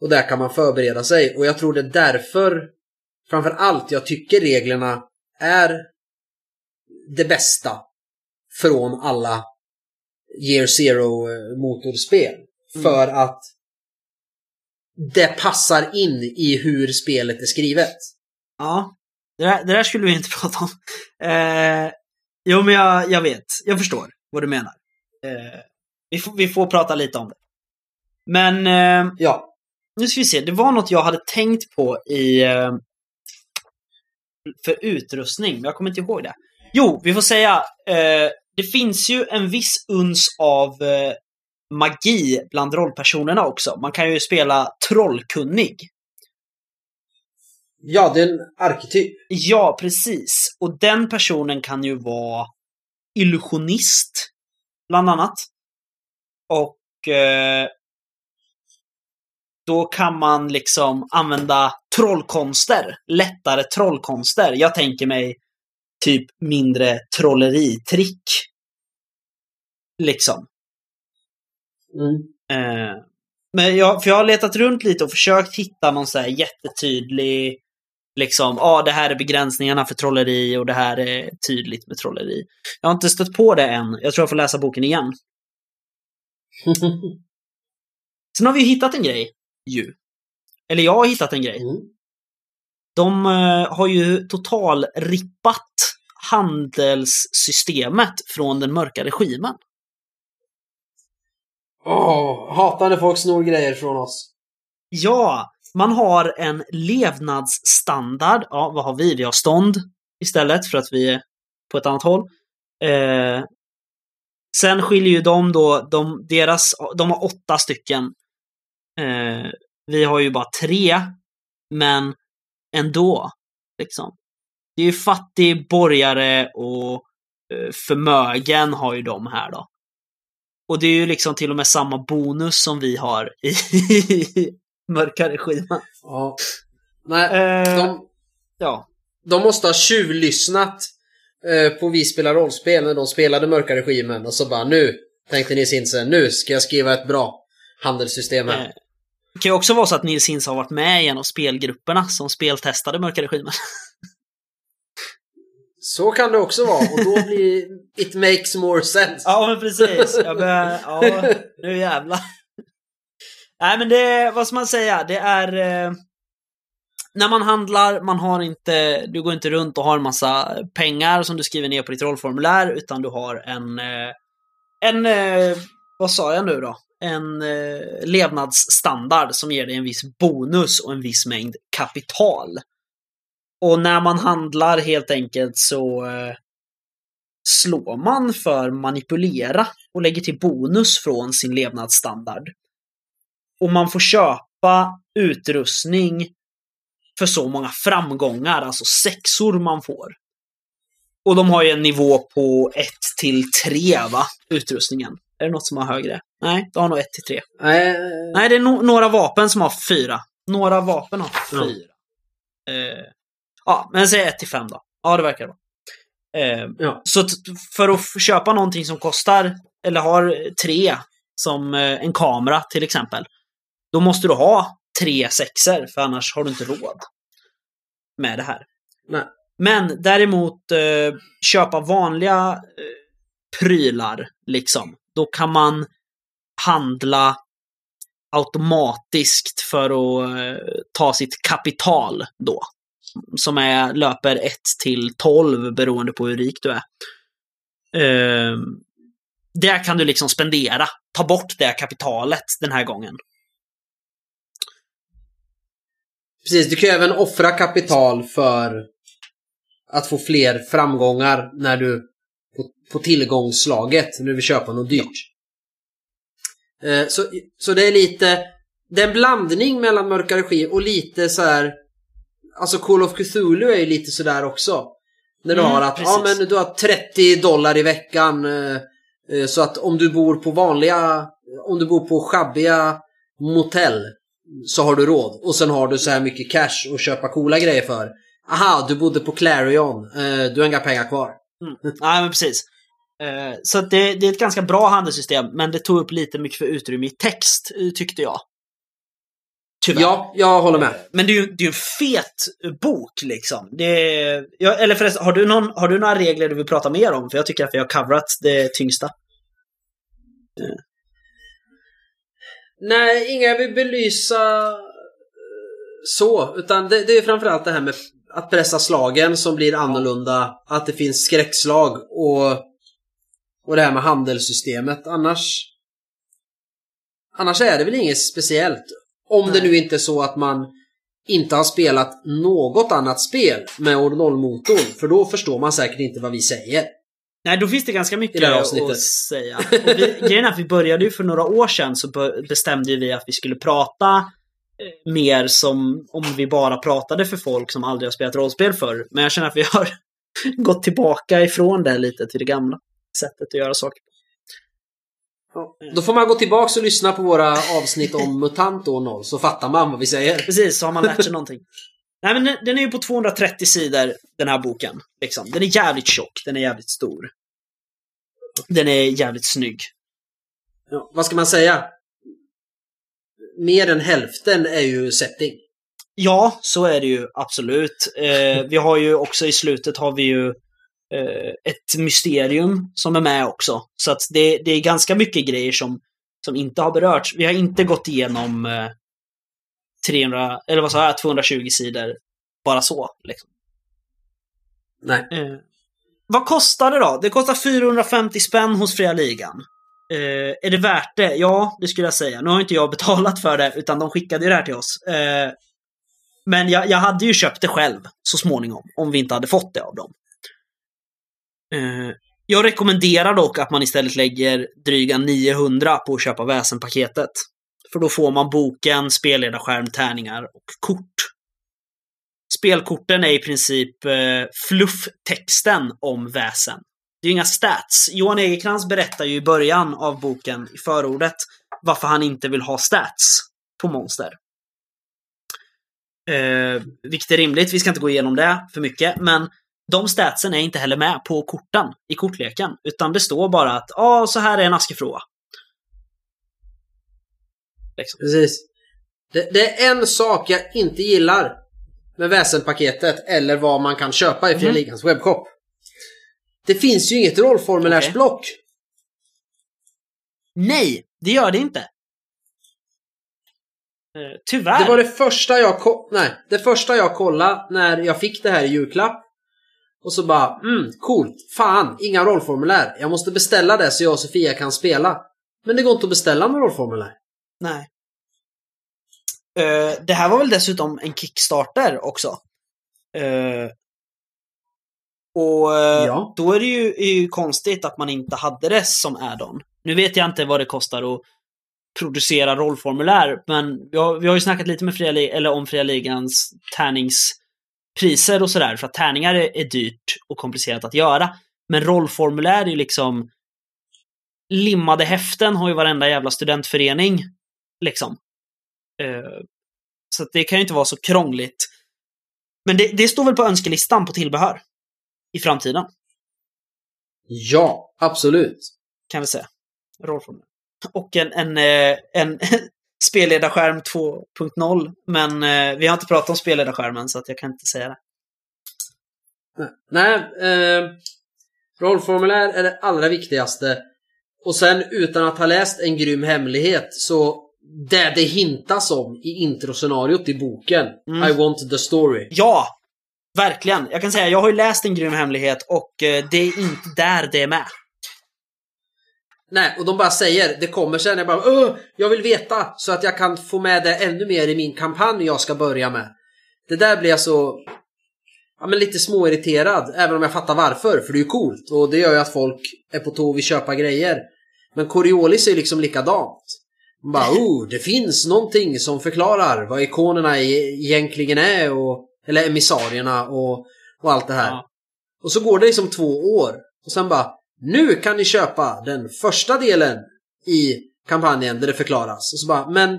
Och där kan man förbereda sig och jag tror det är därför framför allt jag tycker reglerna är det bästa från alla Year Zero eh, motorspel. Mm. För att det passar in i hur spelet är skrivet. Ja, det där, det där skulle vi inte prata om. Eh, jo, men jag, jag vet. Jag förstår vad du menar. Eh, vi, får, vi får prata lite om det. Men eh, Ja, nu ska vi se. Det var något jag hade tänkt på i... Eh, för utrustning, men jag kommer inte ihåg det. Jo, vi får säga. Eh, det finns ju en viss uns av eh, magi bland rollpersonerna också. Man kan ju spela trollkunnig. ja det är en arketyp. Ja, precis. Och den personen kan ju vara illusionist, bland annat. Och eh, då kan man liksom använda trollkonster, lättare trollkonster. Jag tänker mig typ mindre trolleritrick. Liksom. Mm. Eh, men jag, för jag har letat runt lite och försökt hitta någon så här jättetydlig Liksom, ja ah, det här är begränsningarna för trolleri och det här är tydligt med trolleri. Jag har inte stött på det än. Jag tror jag får läsa boken igen. Sen har vi hittat en grej, ju. Eller jag har hittat en grej. Mm. De eh, har ju total rippat handelssystemet från den mörka regimen. Åh, hatar när folk snor grejer från oss. Ja, man har en levnadsstandard. Ja, vad har vi? Vi har stånd istället för att vi är på ett annat håll. Eh, sen skiljer ju de då, de, deras, de har åtta stycken. Eh, vi har ju bara tre, men ändå. Liksom. Det är ju fattig, borgare och eh, förmögen har ju de här då. Och det är ju liksom till och med samma bonus som vi har i mörka regimen. Ja. Nej, Eh, de, Ja. de måste ha tjuvlyssnat eh, på Vi spelar rollspel när de spelade Mörka Regimen och så bara nu tänkte Nils Hintze, nu ska jag skriva ett bra handelssystem här. Eh, Det kan ju också vara så att Nils Hintz har varit med i en av spelgrupperna som speltestade Mörka Regimen. Så kan det också vara och då blir it makes more sense. ja, men precis. Jag börjar, ja, nu jävlar. Nej, men det, vad ska man säga, det är... Eh, när man handlar, man har inte, du går inte runt och har en massa pengar som du skriver ner på ditt rollformulär, utan du har en, eh, en, eh, vad sa jag nu då? En eh, levnadsstandard som ger dig en viss bonus och en viss mängd kapital. Och när man handlar helt enkelt så eh, slår man för manipulera och lägger till bonus från sin levnadsstandard. Och man får köpa utrustning för så många framgångar, alltså sexor man får. Och de har ju en nivå på 1 till 3 va? Utrustningen. Är det något som har högre? Nej, det har nog 1 till 3. Nej, Nej, det är no några vapen som har 4. Några vapen har 4. Eh, ja, men säg 1 till 5 då. Ja, det verkar det vara. Eh, ja. så för att köpa någonting som kostar, eller har tre, som eh, en kamera till exempel, då måste du ha tre sexer, för annars har du inte råd med det här. Nej. Men däremot eh, köpa vanliga eh, prylar, liksom, då kan man handla automatiskt för att eh, ta sitt kapital då. Som är, löper 1 till 12 beroende på hur rik du är. Eh, där kan du liksom spendera. Ta bort det kapitalet den här gången. Precis, du kan ju även offra kapital för att få fler framgångar när du på, på tillgångsslaget när du vill köpa något dyrt. Eh, så, så det är lite det är en blandning mellan mörkare skiv och lite så här. Alltså Call of Cthulhu är ju lite sådär också. När du Mm, har att ja, precis. men du har 30 dollar i veckan. eh, eh, Så att om du bor på vanliga om du bor på schabbiga motell så har du råd. Och sen har du så här mycket cash att köpa coola grejer för. Aha, du bodde på Clarion. Eh, du har inga pengar kvar. Mm. Nej, men precis. Så det, det, är ett ganska bra handelssystem, men det tog upp lite mycket för utrymme i text, tyckte jag. Tyvärr. Ja, jag håller med. Men det är ju det är en fet bok liksom. Är, ja, eller förresten, har du, någon, har du några regler du vill prata mer om? För jag tycker att vi har coverat det tyngsta. Mm. Nej, inga jag vill belysa eh, så. Utan det, det är framförallt det här med att pressa slagen som blir annorlunda. Att det finns skräckslag och, och det här med handelssystemet. Annars Annars är det väl inget speciellt. Om Nej. det nu inte är så att man inte har spelat något annat spel med originalmotorn. För då förstår man säkert inte vad vi säger. Nej, då finns det ganska mycket att säga. vi, grejen är att vi började ju för några år sedan så bestämde vi att vi skulle prata eh, mer som om vi bara pratade för folk som aldrig har spelat rollspel förr. Men jag känner att vi har gått tillbaka ifrån det lite till det gamla sättet att göra saker. Då får man gå tillbaka och lyssna på våra avsnitt om MUTANT år 0 så fattar man vad vi säger. Precis, så har man lärt sig någonting. Nej men den är ju på 230 sidor, den här boken. Liksom. Den är jävligt tjock, den är jävligt stor. Den är jävligt snygg. Ja, vad ska man säga? Mer än hälften är ju setting. Ja, så är det ju absolut. Eh, vi har ju också i slutet har vi ju ett mysterium som är med också. Så att det, det är ganska mycket grejer som, som inte har berörts. Vi har inte gått igenom eh, 300, eller vad sa jag, 220 sidor bara så. Liksom. Nej. Eh, vad kostar det då? Det kostar 450 spänn hos Fria Ligan. Eh, är det värt det? Ja, det skulle jag säga. Nu har inte jag betalat för det, utan de skickade ju det här till oss. Eh, men jag, jag, hade ju köpt det själv så småningom, om vi inte hade fått det av dem. Eh, jag rekommenderar dock att man istället lägger dryga 900 på att köpa väsenpaketet. För då får man boken, spelledarskärm, tärningar och kort. Spelkorten är i princip eh, flufftexten om väsen. Det är ju inga stats. Johan Egerkrans berättar ju i början av boken, i förordet, varför han inte vill ha stats på monster. Eh, vilket är rimligt, vi ska inte gå igenom det för mycket, men de statsen är inte heller med på korten i kortleken. Utan det står bara att ja, så här är en askefråga. Liksom. Precis. Det, det, är en sak jag inte gillar med väsenpaketet eller vad man kan köpa i Fria mm. Ligans webbshop. Det finns ju inget rollformulärsblock. Okay. Nej, det gör det inte. Uh, tyvärr. Det var det första jag, nej, det första jag kollade när jag fick det här i julklapp. Och så bara, mm, coolt. Fan, inga rollformulär. Jag måste beställa det så jag och Sofia kan spela. Men det går inte att beställa med rollformulär. Nej. Uh, det här var väl dessutom en Kickstarter också. Uh, och uh, ja. då är det ju, är ju konstigt att man inte hade det som add-on. Nu vet jag inte vad det kostar att producera rollformulär, men vi har, vi har ju snackat lite med Fria, eller om Fria Ligans tärningspriser och sådär, för att tärningar är, är dyrt och komplicerat att göra. Men rollformulär är ju liksom limmade häften har ju varenda jävla studentförening. Liksom. Uh, så det kan ju inte vara så krångligt. Men det, det står väl på önskelistan på tillbehör? I framtiden? Ja, absolut. Kan vi säga. Rollformulär. Och en, en, eh, en, en spelledarskärm 2.0. Men eh, vi har inte pratat om spelledarskärmen så att jag kan inte säga det. Nej, eh, rollformulär är det allra viktigaste. Och sen utan att ha läst En grym hemlighet så det det hintas om i introscenariot i boken mm. I want the story. Ja! Verkligen. Jag kan säga, jag har ju läst En grym hemlighet och eh, det är inte där det är med. Nej, och de bara säger, det kommer sen, jag bara Åh, jag vill veta så att jag kan få med det ännu mer i min kampanj jag ska börja med. Det där blir jag så, ja men lite småirriterad, även om jag fattar varför, för det är ju coolt och det gör ju att folk är på tå och vill köpa grejer. Men Coriolis är liksom likadant. Man bara, oh, det finns någonting som förklarar vad ikonerna e- egentligen är och, eller emissarierna och, och allt det här. Ja. Och så går det liksom två år och sen bara, nu kan ni köpa den första delen i kampanjen där det förklaras. Och så bara, men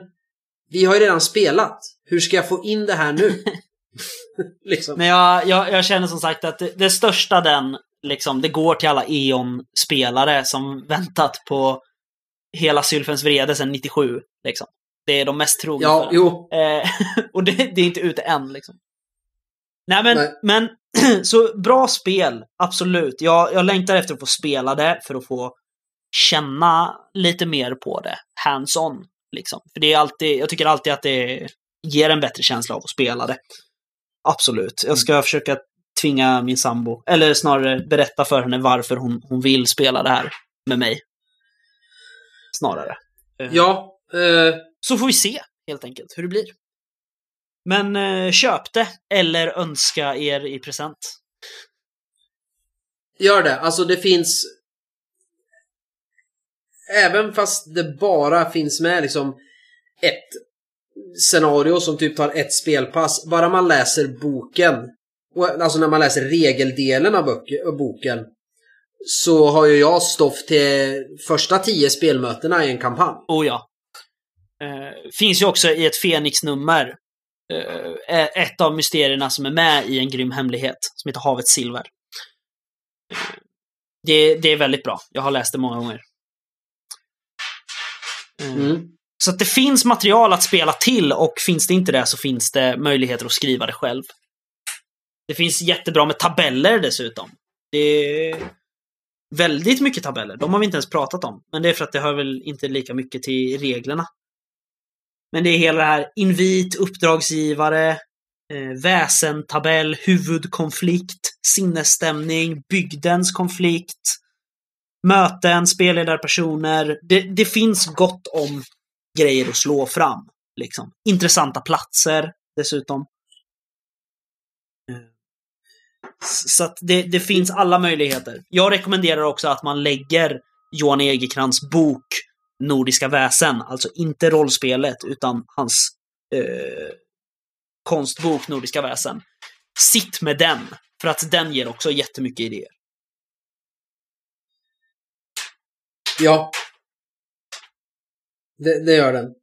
vi har ju redan spelat. Hur ska jag få in det här nu? liksom. Men jag, jag, jag känner som sagt att det, det största den, liksom, det går till alla E.ON-spelare som väntat på hela Sylfens vrede sedan 97. Liksom. Det är de mest trogna Ja, jo. Eh, och det, det är inte ute än liksom. Nej men, Nej. men så bra spel, absolut. Jag, jag längtar efter att få spela det för att få känna lite mer på det. Hands-on, liksom. För det är alltid, jag tycker alltid att det ger en bättre känsla av att spela det. Absolut. Jag ska försöka tvinga min sambo, eller snarare berätta för henne varför hon, hon vill spela det här med mig. Snarare. Eh, Ja, eh, så får vi se, helt enkelt, hur det blir. Men eh, köp det, eller önska er i present. gör det. Alltså det finns... Även fast det bara finns med liksom ett scenario som typ tar ett spelpass. Bara man läser boken, och, alltså när man läser regeldelen av boken, så har ju jag stoff till första tio spelmötena i en kampanj. Oh ja. Eh, finns ju också i ett Fenix-nummer ett av mysterierna som är med i en grym hemlighet, som heter Havets silver. Eh, det, det är väldigt bra. Jag har läst det många gånger. Eh, Mm. Så att det finns material att spela till och finns det inte det så finns det möjligheter att skriva det själv. Det finns jättebra med tabeller dessutom. Det är väldigt mycket tabeller. De har vi inte ens pratat om. Men det är för att det hör väl inte lika mycket till reglerna. Men det är hela det här invit, uppdragsgivare, eh, väsentabell, huvudkonflikt, sinnesstämning, bygdens konflikt, möten, spelledarpersoner. Det, det finns gott om grejer att slå fram. Liksom. Intressanta platser dessutom. Eh, så att det, det finns alla möjligheter. Jag rekommenderar också att man lägger Johan Egerkrans bok Nordiska väsen, alltså inte rollspelet utan hans eh, konstbok Nordiska väsen. Sitt med den, för att den ger också jättemycket idéer. Ja. Det, det gör den.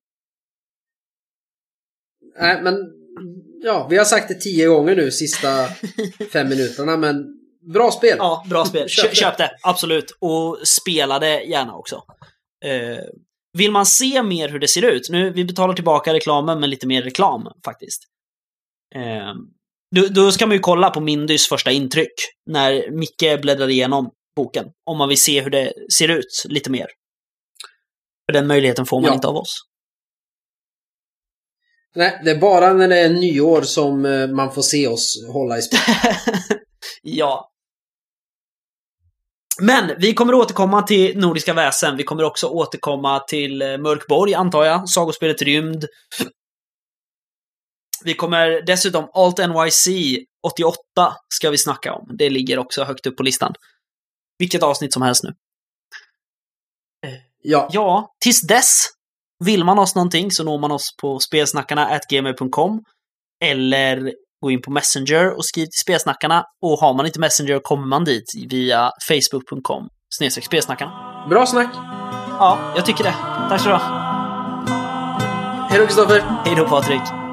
Nej, men ja, vi har sagt det tio gånger nu sista fem minuterna, men bra spel. Ja, bra spel. Köp det. köp det, absolut. Och spela det gärna också. Eh, vill man se mer hur det ser ut, nu vi betalar tillbaka reklamen med lite mer reklam faktiskt. Eh, då, då ska man ju kolla på Mindys första intryck när Micke bläddrar igenom boken. Om man vill se hur det ser ut lite mer. För den möjligheten får man Ja. inte av oss. Nej, det är bara när det är nyår som eh, man får se oss hålla i spel. ja. Men vi kommer återkomma till Nordiska väsen. Vi kommer också återkomma till eh, Mörkborg, antar jag. Sagospelet Rymd. Vi kommer dessutom Alt NYC 88 ska vi snacka om. Det ligger också högt upp på listan. Vilket avsnitt som helst nu. Ja, Ja, tills dess. Vill man oss någonting så når man oss på spelsnackarna gmail.com eller gå in på Messenger och skriv till spelsnackarna. Och har man inte Messenger kommer man dit via facebook.com snedstreck spelsnackarna. bra snack. Ja, jag tycker det. Tack så du ha. Hej då Kristoffer. Hej då Patrik.